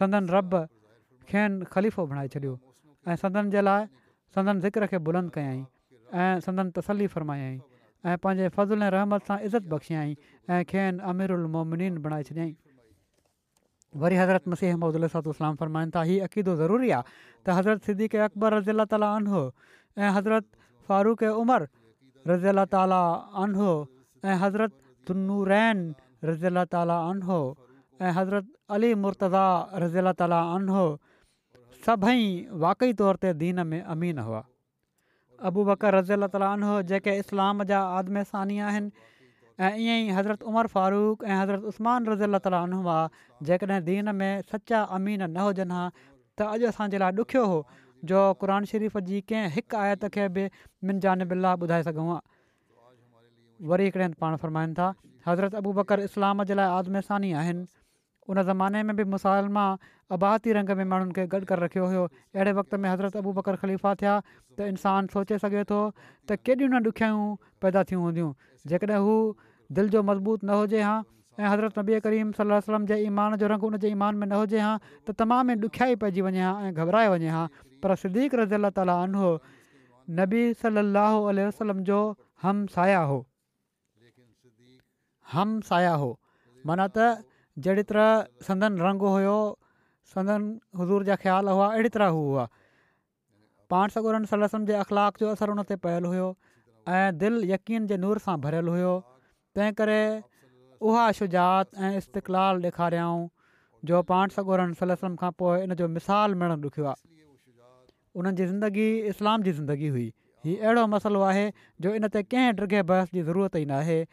संदनि रॿ खेनि ख़लीफ़ो बणाए छॾियो ऐं संदन जे लाइ संदन ज़िक्र खे बुलंद कयाई ऐं संदन तसलली फरमायाई ऐं पंहिंजे फज़ुल ऐं रहमत सां इज़त बख़्शियई ऐं खेनि अमिरुलमोमिन बणाए छॾियईं वरी हज़रत मसीह अहमद वलाम फरमाइनि था हीउ अक़ीदो ज़रूरी आहे त हज़रत सिद्दीक़बर रज़ी अला ताली आन ऐं हज़रत फारूक उमर रज़ी अला ताली आन ऐं हज़रत तन्नूरैन रज़ी अला ताली आन ऐं हज़रत अली मुर्तज़ा अला ताली सभई वाक़ई तौर ते दीन में अमीन हुआ अबू बकर रज़ुल तालीन हुओ जेके इस्लाम जा आदम सानी आहिनि ऐं ईअं ई हज़रत उमर फारूक ऐं हज़रत उस्तमान रज़ुल तालान हुआ जेकॾहिं दीन में सचा अमीन न हुजनि हा त अॼु असांजे लाइ ॾुखियो हुओ जो क़रान शरीफ़ जी कंहिं हिक आयत खे बि मिंजा नबिला ॿुधाए सघूं हा वरी हिकिड़े हंधि पाण फ़रमाइनि था हज़रत अबू बकर इस्लाम जे लाइ आदमसानी आहिनि उन ज़माने में बि मुसालमा अबाती रंग में माण्हुनि खे गॾु करे रखियो हुयो अहिड़े वक़्त में हज़रत अबू बकर ख़लीफ़ा थिया त इंसानु सोचे सघे थो त केॾियूं न ॾुखियायूं पैदा थियूं हूंदियूं जेकॾहिं हू दिलि जो मज़बूत न हुजे हा ऐं हज़रत नबी करीम सलाहु वसलम जे ईमान जो रंग हुन ईमान में न हुजे हा त तमामु ई ॾुखियाई पइजी वञे हा ऐं घबराए वञे हा पर सिद्दीक़ रज़ी अला ताली अनहो नबी सलाहु वसलम जो हम साया हो हम साया हो माना त जहिड़ी तरह संदन रंग हुयो संदन हज़ूर जा ख़्याल हुआ अहिड़ी तरह हू हुआ पाण सगोरनि सलसम जे अख़लाक जो असरु हुन ते पयलु हुयो ऐं दिलि यकीन जे नूर सां भरियलु हुयो तंहिं करे उहा शुजात ऐं इस्तक़िलाल ॾेखारियाऊं जो पाण सगोरन सलसम खां पोइ इन जो मिसाल मण ॾुखियो आहे उन्हनि जी ज़िंदगी इस्लाम जी ज़िंदगी हुई हीउ अहिड़ो मसइलो आहे जो इन ते कंहिं ड्रिघे बहफ़ जी ज़रूरत ई न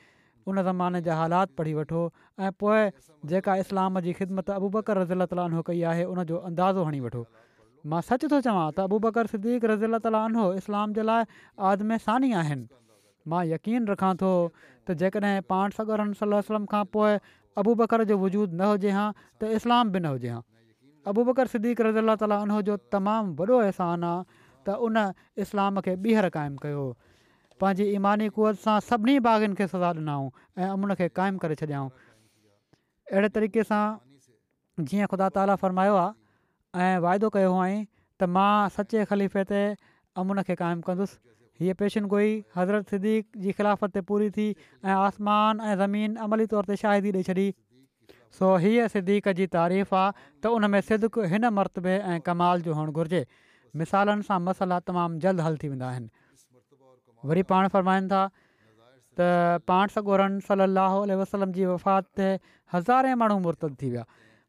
उन ज़माने जा हालात पढ़ी वठो ऐं पोइ जेका इस्लाम जी ख़िदमत अबू बकर रज़ील तालीनो कई आहे उनजो अंदाज़ो हणी वठो मां सच थो चवां त अबू बकर सिद्दीक रज़ील ताली उनहो इस्लाम जे लाइ सानी आहिनि मां यकीन रखां थो त जेकॾहिं पाण सगर सलम खां पोइ अबू बकर जो वजूदु न हुजे हां त इस्लाम बि न हुजे हां अबू बकर सिद्दीक रज़ील अला ताली उनो जो तमामु वॾो अहसानु आहे त उन इस्लाम खे ॿीहर क़ाइमु कयो पंहिंजी ईमानी कुवत सां सभिनी बाग़नि खे सजा ॾिनाऊं ऐं अमुन खे क़ाइमु करे छॾियाऊं अहिड़े तरीक़े सां जीअं ख़ुदा ताला फ़रमायो आहे ऐं वाइदो कयो हुअईं त मां सचे ख़लीफ़े ते अमुन खे क़ाइमु कंदुसि हीअ गोई हज़रत सिद्दीक़ जी ख़िलाफ़त ते पूरी थी ऐं आसमान ऐं ज़मीन अमली तौर ते शाहिदी ॾेई छॾी सो हीअ सिद्दीक जी तारीफ़ आहे त उन में सिदक मरतबे ऐं कमाल जो हुअणु घुरिजे मिसालनि सां मसाला तमामु जल्द हल थी वेंदा आहिनि वरी पाण फ़रमाइनि था त पाण सगोरन सलाहु वसलम जी वफ़ात ते हज़ारे माण्हू मुर्तद थी विया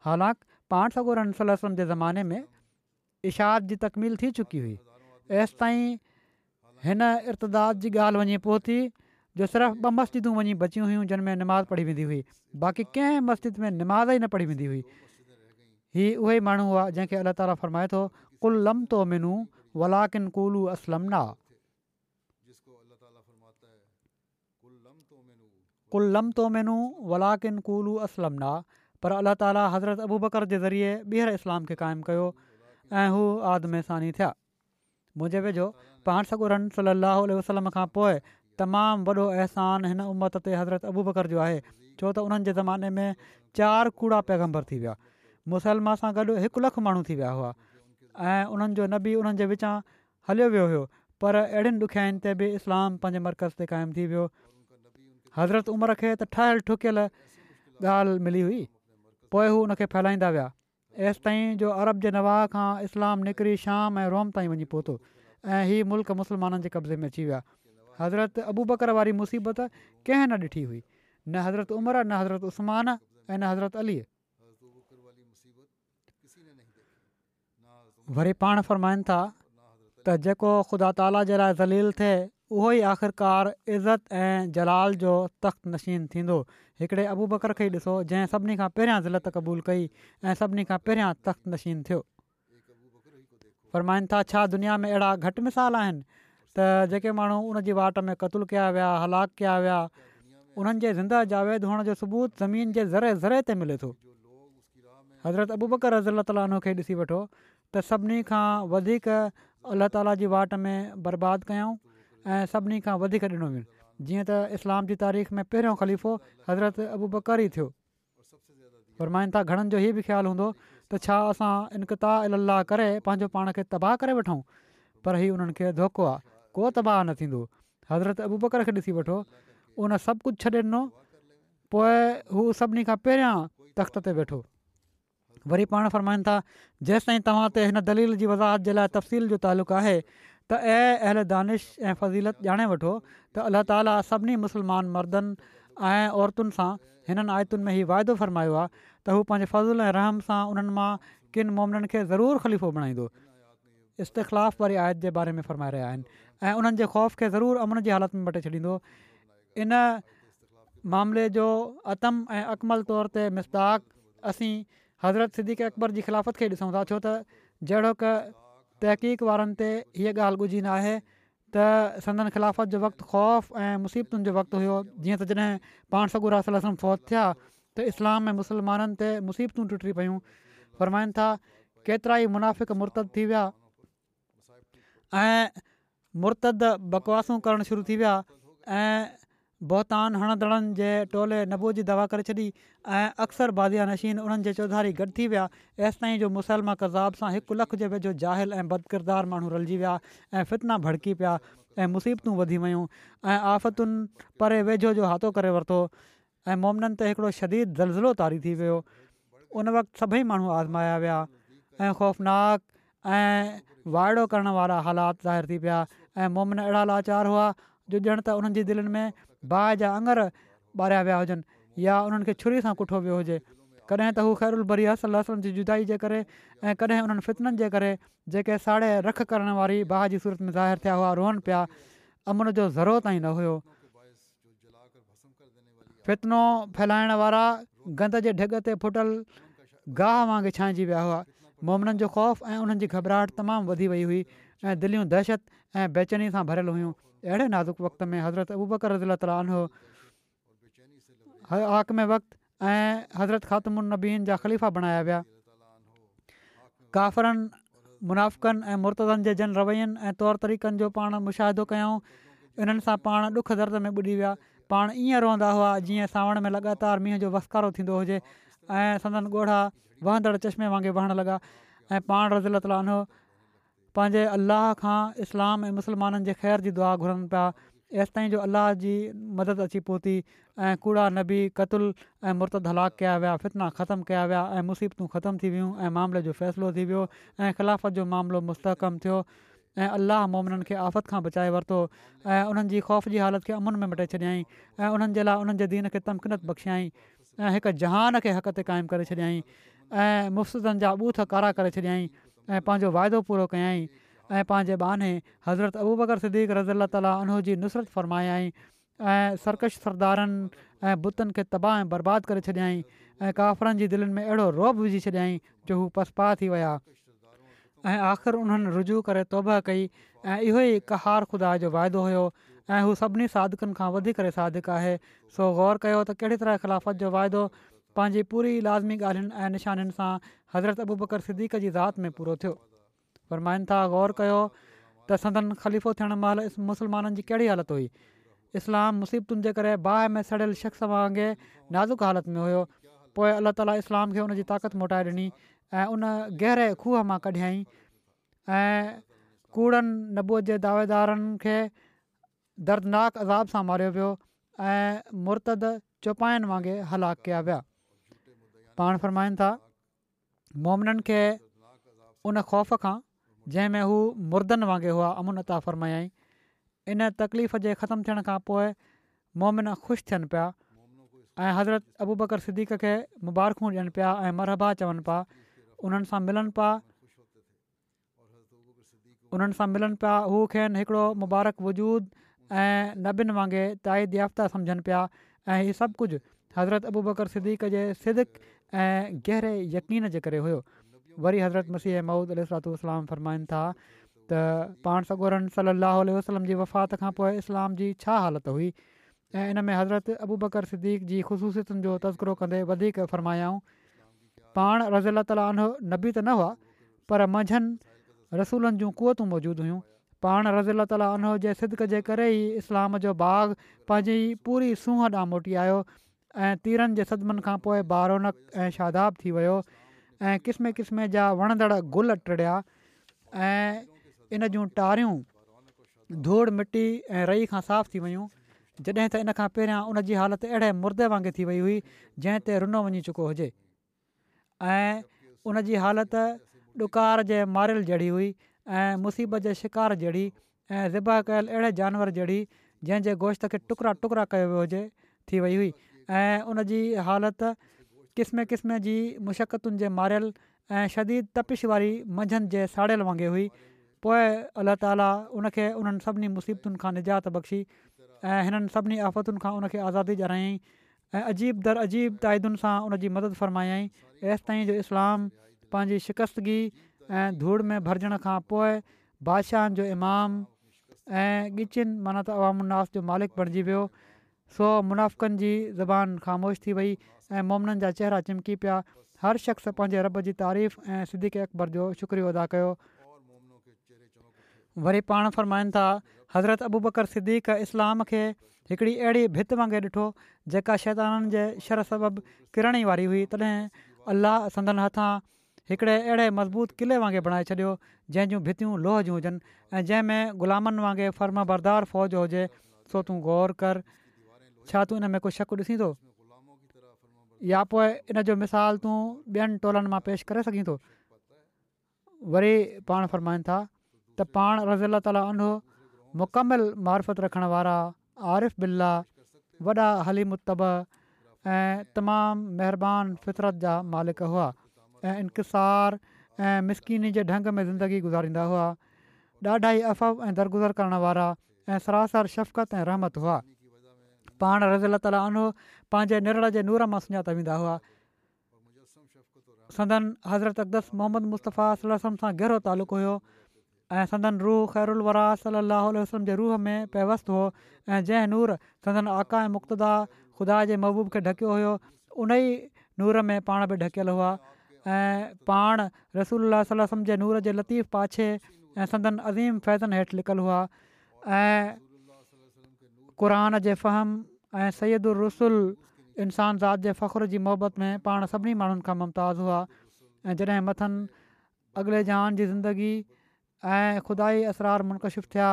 हालांकि पाण सगोरन सल वसलम जे ज़माने में इशाद जी तकमील थी चुकी हुई ऐसि ताईं हिन इर्ताद जी ॻाल्हि वञी पहुती जो सिर्फ़ु ॿ मस्जिदूं वञी बचियूं हुयूं जिन में निमाज़ पढ़ी वेंदी हुई बाक़ी कंहिं मस्जिद में निमाज़ी न पढ़ी वेंदी हुई हीअ उहे माण्हू हुआ जंहिंखे अलाह ताली फरमाए थो कुलु लम्तो मिनू वलाकिन कुलू असलम ना कुल लम तो मेनू वलाकिन कुलू असलम ना पर अलाह ताला हज़रत अबू बकर जे ज़रिए ॿीहर इस्लाम खे क़ाइमु कयो ऐं हू आदमसानी थिया मुंहिंजे वेझो पाणसुरन सली अलाह वसलम खां पोइ तमामु वॾो अहसान हिन उमत ते हज़रत अबू बकर जो आहे छो त उन्हनि जे ज़माने में चारि कूड़ा पैगंबर थी विया मुसलमान सां गॾु हिकु लखु माण्हू थी विया हुआ ऐं उन्हनि जो नबी उन्हनि जे विचां हलियो वियो हुयो पर अहिड़ियुनि ॾुखियाईनि ते बि इस्लाम पंहिंजे मर्कज़ ते क़ाइमु थी वियो हज़रत उमिरि खे त ठाहियलु ठुकियल ॻाल्हि मिली हुई पोइ हू हुन खे फैलाईंदा विया एसि ताईं जो अरब जे नवाह खां इस्लाम निकिरी शाम ऐं रोम ताईं वञी पहुतो ऐं हीअ मुल्क मुस्लमाननि जे कब्ज़े में अची विया हज़रत अबूबकर वारी मुसीबत कंहिं न ॾिठी हुई न हज़रत उमिरि न हज़रत उस्मान ऐं न हज़रत अली वरी पाण फ़रमाइनि था त जेको ख़ुदा ताला जे लाइ ज़लील थिए उहो ई आख़िरकार इज़त ऐं जलाल जो तख़्तनशीन थींदो हिकिड़े अबू बकर खे ई ॾिसो जंहिं सभिनी खां पहिरियां ज़िलत क़बूलु कई ऐं सभिनी खां पहिरियां तख़्तनशीन थियो फ़रमाइनि था छा दुनिया में अहिड़ा घटि मिसाल आहिनि त जेके माण्हू उन जी वाट में क़तलु कया विया हलाक कया विया उन्हनि जे ज़िंदह जावेद हुअण जो सबूत ज़मीन जे ज़रे ज़रे ते मिले थो हज़रत अबू बकरज़ ताले ॾिसी वठो त सभिनी खां वधीक अल्ल्ह ताला जी वाट में बर्बादु कयऊं ऐं सभिनी खां वधीक ॾिनो वियो जीअं त इस्लाम जी तारीख़ में पहिरियों ख़लीफ़ो हज़रत अबू बकर ई थियो फ़रमाइनि था घणनि जो इहो बि ख़्यालु हूंदो त छा असां इनकता अलाह करे पंहिंजो पाण खे तबाह करे वठूं पर हीउ उन्हनि खे धोको आहे को तबाह न थींदो हज़रत अबू बकर खे ॾिसी वठो उन सभु कुझु छॾे ॾिनो पोइ हू सभिनी खां पहिरियां तख़्त ते वेठो वरी पाण फ़रमाइनि था जेसि तव्हां ते हिन दलील वज़ाहत जे लाइ तफ़सील जो तालुक़ु आहे त ऐं अहल दानिश ऐं फ़ज़ीलत ॼाणे वठो त अल्ला ताला सभिनी मुस्लमान मर्दनि ऐं औरतुनि सां हिननि आयतुनि में ई वाइदो फ़रमायो आहे त हू पंहिंजे फ़ज़ुलु ऐं रहम सां उन्हनि मां किनि मोमननि खे ज़रूरु ख़लीफ़ो बणाईंदो इस्तिखिलाफ़ु वारी आयत जे बारे में फ़रमाए रहिया आहिनि ऐं उन्हनि जे ख़ौफ़ खे ज़रूरु अमन जी हालति में मटे छॾींदो इन मामले जो अतम ऐं अक़मल तौर ते मिसदाक असीं हज़रत सिद्दीक़ अकबर जी ख़िलाफ़त खे ॾिसूं था छो त जहिड़ो तहक़ीक़ वारनि ते हीअ ॻाल्हि ॻुझी न आहे त संदन खिलाफ़त जो वक़्तु ख़ौफ़ ऐं मुसीबतुनि जो वक़्तु हुयो जीअं त जॾहिं पाण सॻु रास फ़ौज थिया त इस्लाम ऐं मुस्लमाननि ते मुसीबतूं टुटी पियूं फरमाइनि था केतिरा ई मुनाफ़िक़रतद थी विया ऐं मुर्त बकवासूं करणु शुरू थी विया ऐं बोहतान हणंदड़नि जे टोले नबू जी दवा करे छॾी ऐं अक्सर बाज़िया नशीन उन्हनि जे चौधारी गॾु थी विया एसिताईं जो मुसलमा कज़ाब सां हिकु लख जे वेझो ज़ाहिल ऐं बदकिरदार माण्हू रलिजी विया ऐं फितना भड़की पिया ऐं मुसीबतूं वधी वियूं ऐं आफ़तुनि परे वेझो जो हाथो करे वरितो ऐं मोमिननि ते हिकिड़ो शदीद ज़लज़िलो तारी थी वियो उन वक़्तु सभई माण्हू आज़माया विया ऐं ख़ौफ़नाक ऐं वाइड़ो करण वारा हालात ज़ाहिर थी पिया ऐं मोमिन अहिड़ा लाचार हुआ जो ॼण त उन्हनि जी दिलनि में बाह जा अंगर ॿारिया विया हुजनि या उन्हनि खे छुरी सां कुठो वियो हुजे कॾहिं त हू ख़ैरु भरी असल लहसलनि जी जुदाई जे करे ऐं कॾहिं उन्हनि फितिननि जे करे जेके साड़े रख करण वारी बाह जी सूरत में ज़ाहिर थिया हुआ रोअनि पिया अमुन जो ज़रो ताईं न हुयो फितनो फैलाइण वारा गंद जे ढिग ते फुटल गाह वांगुरु छांइजी विया हुआ मोमिननि जो ख़ौफ़ ऐं उन्हनि जी घबराहट तमामु वधी वई हुई ऐं दिलियूं दहशत ऐं बेचैनी सां भरियलु हुयूं अहिड़े नाज़ुक वक़्त में हज़रत अबूबक रज़लत ला अनहो हर आकमे वक़्तु ऐं हज़रत ख़ात्म उनबीन जा ख़लीफ़ा बणाया विया काफ़रनि मुनाफ़िकनि ऐं मुर्तज़नि जे जन रवैनि ऐं तौर तरीक़नि जो पाण मुशाहिदो कयऊं इन्हनि सां पाण ॾुखु दर्द में ॿुॾी विया पाण ईअं रहंदा हुआ जीअं सावण में लॻातार मींहं जो वसकारो थींदो हुजे ऐं संदन ॻोढ़ा वहंदड़ चश्मे वांगुरु वहणु लॻा ऐं पाण रज़लत ला पंहिंजे अलाह खां इस्लाम ऐं मुस्लमाननि जे ख़ैर जी दुआ घुरनि पिया एसिताईं जो अलाह जी मदद अची पहुती ऐं कूड़ा नबी क़तुल ऐं मुर्तद हलाक कया विया फ़ितना ख़तमु कया विया ऐं मुसीबतूं ख़तमु थी वियूं ऐं मामले जो फ़ैसिलो थी वियो ऐं ख़िलाफ़त जो मामिलो मुस्तहक़म थियो ऐं अलाह मोमननि खे आफ़त खां बचाए वरितो ऐं उन्हनि ख़ौफ़ जी हालत खे अमुन में मटे छॾियई ऐं उन्हनि जे लाइ उन्हनि जे दीन खे तमकिनत बख़्शियई ऐं हिकु जहान खे हक़ ते क़ाइमु करे छॾियईं ऐं मुफ़्तनि जा ॿूथ कारा करे छॾियईं ऐं पंहिंजो वाइदो पूरो कयई ऐं पंहिंजे बहाने हज़रत अबूबकर सदीक़ रज़ी अला ताली उन जी नुसरत फ़रमायाई ऐं सर्कश सरदारनि ऐं बुतनि खे तबाह ऐं बर्बादु करे छॾियई ऐं काफ़रनि जी दिलनि में अहिड़ो रोब विझी छॾियईं जो हू पसपा थी विया ऐं आख़िर उन्हनि रुजू करे तौबा कई ऐं इहो ई कहार खुदा जो वाइदो हुयो ऐं हू सभिनी सादिकुनि खां वधीक सादिक आहे सो ग़ौर कयो त कहिड़ी तरह ख़िलाफ़त जो वाइदो पंहिंजी पूरी लाज़मी ॻाल्हियुनि ऐं निशानि सां हज़रत अबू बकर सिद्दीक़ जी ज़ात में पूरो थियो फरमाइनि था ग़ौर कयो त सदन खलीफ़ो थियण महिल इस मुसलमाननि जी कहिड़ी हालति हुई इस्लाम मुसीबतुनि जे करे बाहि में सड़ियल शख़्स वांगुरु नाज़ुक हालति में हुयो पोइ अल्ला ताली इस्लाम खे उनजी ताक़त मोटाए ॾिनी ऐं उन गहरे खूह मां कढियईं ऐं कूड़नि नबूअ जे दावेदारनि खे दर्दनाक अज़ाब सां मारियो वियो ऐं मुर्तद चौपाइनि वांगुरु हलाक कया विया पाण फ़रमाइनि था मोमिननि खे उन ख़ौफ़ खां जंहिंमें हू मुर्दनि वांगुरु हुआ अमुन अता फ़रमायाई इन तकलीफ़ जे ख़तमु थियण खां पोइ मोमिन ख़ुशि थियनि पिया ऐं हज़रत अबू बकर सिद्दीक़ खे मुबारकूं ॾियनि पिया ऐं मरहबा चवनि पिया उन्हनि सां मिलनि पिया उन्हनि सां मिलनि पिया हू खेनि हिकिड़ो मुबारक वजूद ऐं नबीनि वांगुरु ताईद याफ़्ता सम्झनि पिया ऐं इहे सभु कुझु हज़रत अबू बकर सिदीक़ जे सिदिक ऐं गहिरे यकीन जे करे हुयो वरी हज़रत मसीह महूद अल सलात वलाम फ़रमाइनि था त पाण सगोरन सली लाहु वसलम जी वफ़ात खां पोइ इस्लाम जी छा हालति हुई ऐं इन में हज़रत अबू बकर सिद्दीक़ जी ख़ुसूसियतुनि जो तज़कु कंदे वधीक फ़रमायाऊं पाण रज़ुला ताली नबी त न हुआ पर मंझंदि रसूलनि जूं क़वतूं मौजूदु हुयूं पाण रज़ीला ताली जे सिदक जे करे ई इस्लाम जो बाग़ पंहिंजी पूरी सूंह ॾांहुं मोटी आयो ऐं तीरनि जे सदमनि खां पोइ बारौनक ऐं शादाब थी वियो ऐं क़िस्म किस्म जा वणंदड़ गुल टिड़िया ऐं इन जूं टारियूं धूड़ मिटी ऐं रही खां साफ़ु थी वियूं जॾहिं त इन खां पहिरियां उन जी हालति अहिड़े मुर्दे वांगुरु थी वई हुई जंहिं ते रुनो वञी चुको हुजे ऐं उनजी हालति ॾुकारु जे मारियल जड़ी हुई ऐं मुसीबत जे शिकार जहिड़ी ऐं ज़िबा कयल अहिड़े जानवर जहिड़ी जंहिंजे गोश्त खे टुकड़ा टुकड़ा कयो वियो हुजे थी वई हुई ऐं उन जी हालति क़िस्म क़िस्म जी मुशक़तुनि जे मारियल ऐं शदीद तपिश वारी मंझंदि जे साड़ियल वांगुरु हुई पोइ अल्ला ताला उनखे उन्हनि सभिनी मुसीबतुनि खां निजात बख़्शी ऐं हिननि सभिनी आफ़तुनि खां उनखे आज़ादी ॾियाराईं ऐं अजीब दर अजीब ताइदुनि सां उन मदद मदद फ़रमायाईं एसिताईं जो इस्लाम पंहिंजी शिकस्तगी ऐं धूड़ में भरिजण खां पोइ बादशाहनि जो इमाम ऐं ॻिचिन माना त आवाम उन्नास जो मालिक बणिजी वियो सो मुनाफ़नि जी ज़बान खामोश थी वई ऐं मोमननि जा चहिरा चिमकी पिया हर शख़्स पंहिंजे रब जी तारीफ़ ऐं सिद्दीकी अकबर जो शुक्रियो अदा कयो वरी पाण फ़र्माइनि था हज़रत अबू बकर सिद्दीक़ इस्लाम खे हिकिड़ी अहिड़ी भिति वांगुरु ॾिठो जेका शैताननि जे शर सबबि किरणी वारी हुई तॾहिं अलाह संदनि हथां हिकिड़े अहिड़े मज़बूत क़िले वांगुरु बणाए छॾियो जंहिंजूं भितियूं लोह जूं हुजनि ऐं जंहिंमें ग़ुलामनि वांगुरु फर्म बरदार फ़ौज हुजे सो तूं गौर छा तूं इन में को शक ॾिसींदो या पोइ इन जो मिसाल तूं ॿियनि टोलनि मां पेश करे सघी थो वरी पाण फरमाइनि था त पाण रज़ी अला ताला उन मुकमिल मारफत रखण वारा आरिफ़ बिल्ला वॾा हली मुतब ऐं तमामु महिरबानी फितरत जा मालिक हुआ ऐं इंकसार ऐं मिसकिनी जे ढंग में ज़िंदगी गुज़ारींदा हुआ ॾाढा ई अफ़व ऐं दरगुज़र करण वारा ऐं सरासर शफ़क़त ऐं रहमत हुआ पाण रज़ी अलाह ताल पंहिंजे निर जे नूर मां सुञाता वेंदा हुआ संदन हज़रत अक़दस मोहम्मद मुस्तफ़ा सम सां गहिरो तालुक़ु हुयो ऐं सदन रूह ख़ैरुवरा सलाहु वसलम जे रूह में पियो हो ऐं जंहिं नूर सदन आका ऐं मुख़्तदा ख़ुदा जे महबूब खे ढकियो हुयो उन ई नूर में पाण बि ढकियलु हुआ ऐं पाण रसूल सलम जे नूर जे लतीफ़ पाछे ऐं संदन अज़ीम फ़ैज़न हेठि लिकियलु हुआ ऐं क़ुरान जे फ़हम ऐं सैदु रसुल इंसान ज़ात जे फ़ख़ुर जी मुहबत में पाण सभिनी माण्हुनि खां मुमताज़ हुआ ऐं जॾहिं मथनि अॻिले जहान जी ज़िंदगी ऐं ख़ुदा असरार मुनकशिफ़ थिया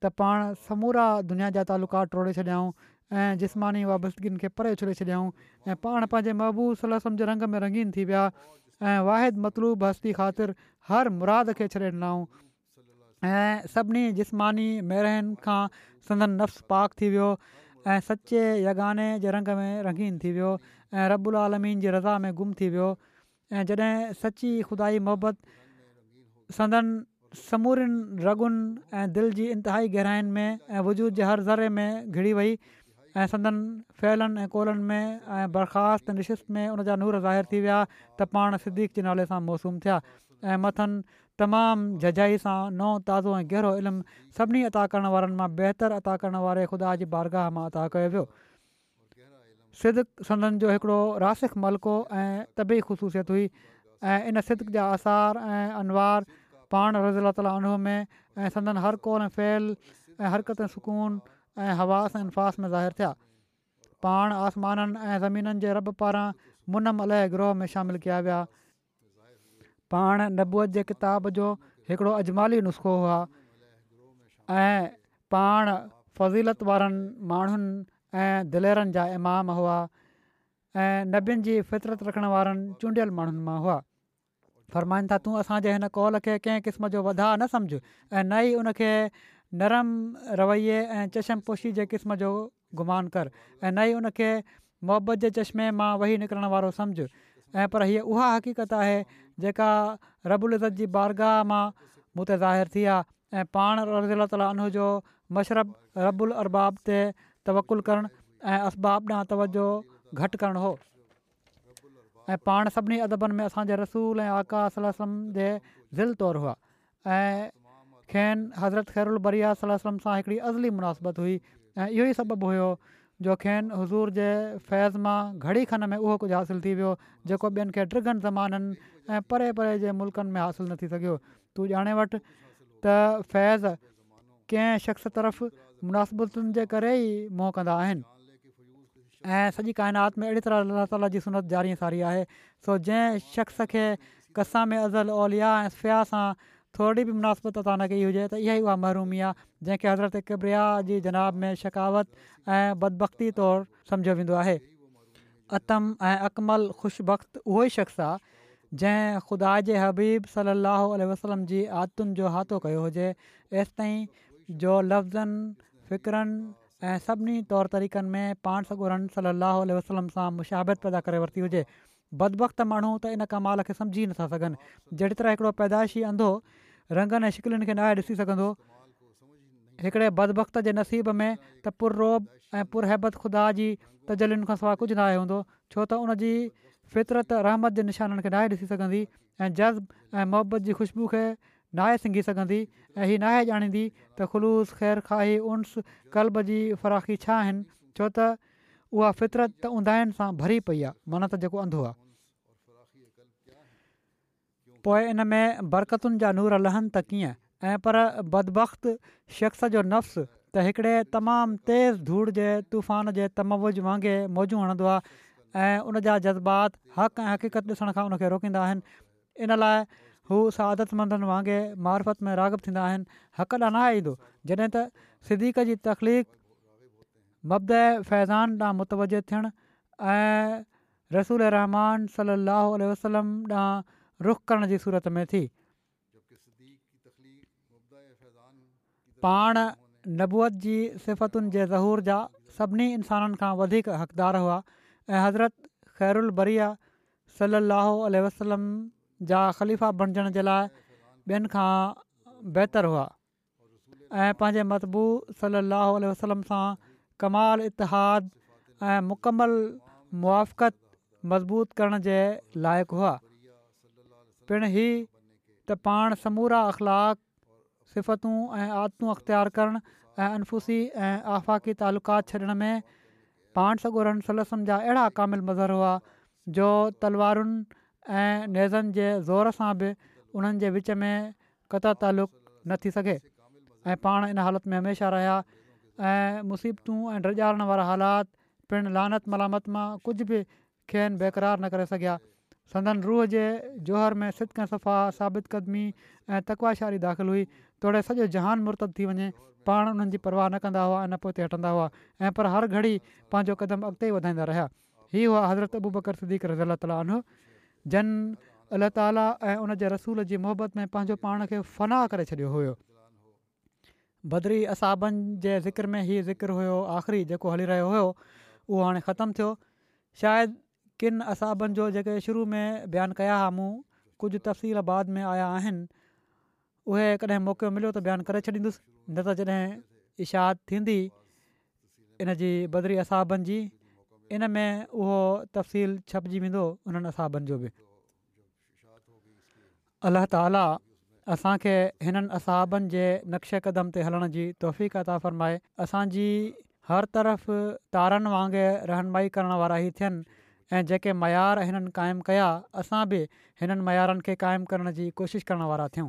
त पाण समूरा दुनिया जा तालुकात टोड़े छॾियाऊं ऐं जिस्मानी वाबस्तगीनि खे परे छॾे छॾियाऊं ऐं पाण पंहिंजे महबूब सलसम जे रंग में रंगीन थी विया ऐं वाहिद मतलूब हस्ती ख़ातिर हर मुराद खे छॾे ॾिनाऊं ऐं सभिनी जिस्मानी महिर खां संदन नफ़्स पाक थी वियो ऐं सचे या जे रंग में रंगीन थी वियो ऐं रबुल आलमीन जी रज़ा में गुम थी वियो ऐं जॾहिं सची खुदाई मोहबत संदन समूरिन रगुन ऐं दिलि जी इंतिहाई गहराइनि में ऐं वजूद जे हर ज़रे में घिरी वई ऐं संदनि फैलनि ऐं कोलनि में ऐं बर्खास्त नशिष में उनजा नूर ज़ाहिर थी विया त पाण सिद्दीक जे नाले सां मौसूम थिया ऐं मथनि तमामु जज़ाई सां नओं ताज़ो ऐं गहिरो इल्मु सभिनी अता करण वारनि मां बहितरु अता करण वारे ख़ुदा जी बारगाह मां अता कयो वियो सिदक संदनि जो हिकिड़ो रासिक मलको ऐं तबी ख़ुसूसियत हुई ऐं इन सिदक जा आसार ऐं अनवार पाण रज़ीला तालु में ऐं संदनि हर को ऐं फैल ऐं हरकत सुकून ऐं हवास ऐं इनफ़ास में ज़ाहिर थिया पाण आसमाननि ऐं ज़मीननि जे रब पारां मुनम अलह गिरह में शामिलु कया विया पाण नबुअ जे किताब जो हिकिड़ो अजमाली नुस्ख़ो हुआ ऐं पाण फ़ज़ीलत वारनि माण्हुनि ऐं दिलेरनि जा इमाम हुआ ऐं नबियुनि जी फितरत रखण वारनि चूंडियल माण्हुनि मां हुआ था तूं असांजे हिन कॉल खे कंहिं क़िस्म जो वधा न समुझु ऐं न ई उन नरम रवैये रवै ऐं चशम पोशी जे क़िस्म जो गुमान कर ऐं न ई उनखे मुहबत जे चश्मे मां वही निकिरण वारो समुझु ऐं पर हीअ उहा हक़ीक़त आहे जेका इज़त जी बारगाह मां मूं ते ज़ाहिर थी आहे ऐं पाण रज़ीला ताल जो मशरब रबुल अरबाब ते तवकुलु करणु ऐं असबाब ॾांहुं तवजो घटि करणु हो ऐं पाण सभिनी अदबनि में असांजे रसूल ऐं आकाशम जे ज़िल तौरु हुआ ऐं खेनि हज़रत ख़ैरु बरियाम सां हिकिड़ी अज़ली मुनासिबत हुई ऐं इहो ई सबबु हुयो जो खेनि हज़ूर जे फैज़ मां घड़ी खन में उहो कुझु हासिलु थी वियो जेको ॿियनि खे ट्रिगनि ज़माननि ऐं परे परे जे मुल्कनि में हासिलु न थी सघियो तूं ॼाणे वटि त फैज़ कंहिं शख़्स तरफ़ मुनासिबतुनि जे करे ई मोह कंदा आहिनि ऐं सॼी काइनात में अहिड़ी तरह अलाह ताला जी सनत जारी सारी आहे सो जंहिं शख़्स खे कसा में अज़ल ओलिया ऐं फिआ सां थोरी बि मुनासिबत अदा न कई हुजे त इहा ई उहा महरूमी आहे जंहिंखे हज़रत किब्रिया जी जनाब में शकावत ऐं बदबख़्ती तौरु सम्झियो वेंदो आहे अतम ऐं अकमल ख़ुशबख़्त उहो ई शख़्स आहे जंहिं ख़ुदा जे हबीब सलाह वसलम जी आदतुनि जो हाथो कयो हुजे एसिताईं जो लफ़्ज़नि फ़िक्रनि ऐं सभिनी तौर तरीक़नि में पाण सॻो रनि सलाहु वसलम सां मुशाबित पैदा करे वरिती हुजे बदबत माण्हू त इन कमाल खे सम्झी नथा सघनि जेहिड़ी तरह हिकिड़ो पैदाइशी अंधो रंगनि ऐं शिकिलनि खे न आहे ॾिसी सघंदो हिकिड़े बदबखत जे नसीब में त पुर रोब ऐं पुरहबत ख़ुदा जी त खां सवाइ कुझु न आयो हूंदो छो त उनजी फितरत रहमत जे निशाननि खे नाहे ॾिसी सघंदी ऐं जज़्बु ऐं मुहबत जी ख़ुशबू खे नाहे सिंघी सघंदी ऐं हीअ नाहे ॼाणींदी त ख़ुलूस ख़ैरु खाही उन्स क़ल्ब जी फराखी छा आहिनि छो त उहा फितरत त उंदाइन सां भरी पई आहे मन त जेको अंधो आहे पोइ इन में बरक़तुनि जा नूर लहनि त कीअं ऐं पर बदब़ शख़्स जो नफ़्स त हिकिड़े तमामु तेज़ धूड़ जे तूफ़ान जे तमवज वांगुरु मौजू हणंदो आहे ऐं उन जा जज़्बात हक़ ऐं हक़ीक़त ॾिसण खां उनखे रोकींदा आहिनि इन लाइ हू सदतमंदनि वांगुरु मारफत में रागबु थींदा आहिनि हक़ ॾांहुं न ईंदो जॾहिं त सिदीक जी तख़ीक मबद फ़ैज़ान ॾांहुं मुतवज थियणु ऐं रसूल रहमान सलाहु वसलम ॾांहुं रुख करण जी सूरत में थी पाण नबूअत जी सिफ़तुनि जे ज़हूर जा सभिनी इंसाननि खां वधीक हक़दारु हुआ حضرت خیر البریہ صلی اللہ علیہ وسلم جا خلیفہ بنجن लाइ ॿियनि खां बहितरु हुआ ہوا पंहिंजे मतबू सली अलसलम सां कमाल इतिहादु ऐं मुकमल मुआक़त मज़बूत करण जे लाइक़ु हुआ पिणु ही त पाण समूरा अख़लाक़ सिफ़तूं ऐं आदतूं अख़्तियारु करणु ऐं अन्फुसी आफ़ाक़ी तालुक़ात में पाण सगुरनि सलसम जा अहिड़ा कामिल मज़र हुआ जो तलवारुनि ऐं नेज़नि जे ज़ोर सां बि उन्हनि जे विच में क़त तालुक़ु न थी सघे ऐं पाण इन हालति में हमेशह रहिया ऐं मुसीबतूं ऐं ड्रिजारण वारा हालात पिणु लानत मलामत मां कुझु बि खेनि बेक़रार न करे सघिया संदन रूह जे जोहर में सिदक सफ़ा साबित क़दमी ऐं तकवाशारी दाख़िलु हुई तोड़े सॼो जहान मुर्तब थी वञे पाण उन्हनि जी परवाह न कंदा हुआ ऐं न पोइ हटंदा हुआ ऐं पर हर घड़ी पंहिंजो क़दम अॻिते ई वधाईंदा रहिया इहे हुआ हज़रत अबू बकर सदीक रज़ीला ताला जन अल ताली ऐं उन जे रसूल जी मुहबत में पंहिंजो पाण खे फ़नाह करे छॾियो हुयो भद्री असाबनि जे ज़िक्र में ई ज़िक्र हुयो आख़िरी जेको हली रहियो हुयो उहो हाणे ख़तमु थियो शायदि किन असाबनि जो जेके शुरू में बयानु कया हुआ मूं कुझु तफ़सील बाद में आया आहिनि उहे कॾहिं मौक़ो मिलियो त बयानु करे छॾींदुसि न त जॾहिं इशाद थींदी इन जी बदरी असाबनि जी इन में उहो तफ़सील छपजी वेंदो उन्हनि असाबनि जो बि अलाह ताला असांखे हिननि असाबनि जे नक्श कदम ते हलण जी तोहफ़ फ़रमाए असांजी हर तरफ़ तारनि वांगुरु रहनुमाई करण वारा ई थियनि ऐं जेके मयार हिननि क़ाइमु कया असां बि हिननि मयारनि खे क़ाइमु करण जी कोशिशि करण वारा थियूं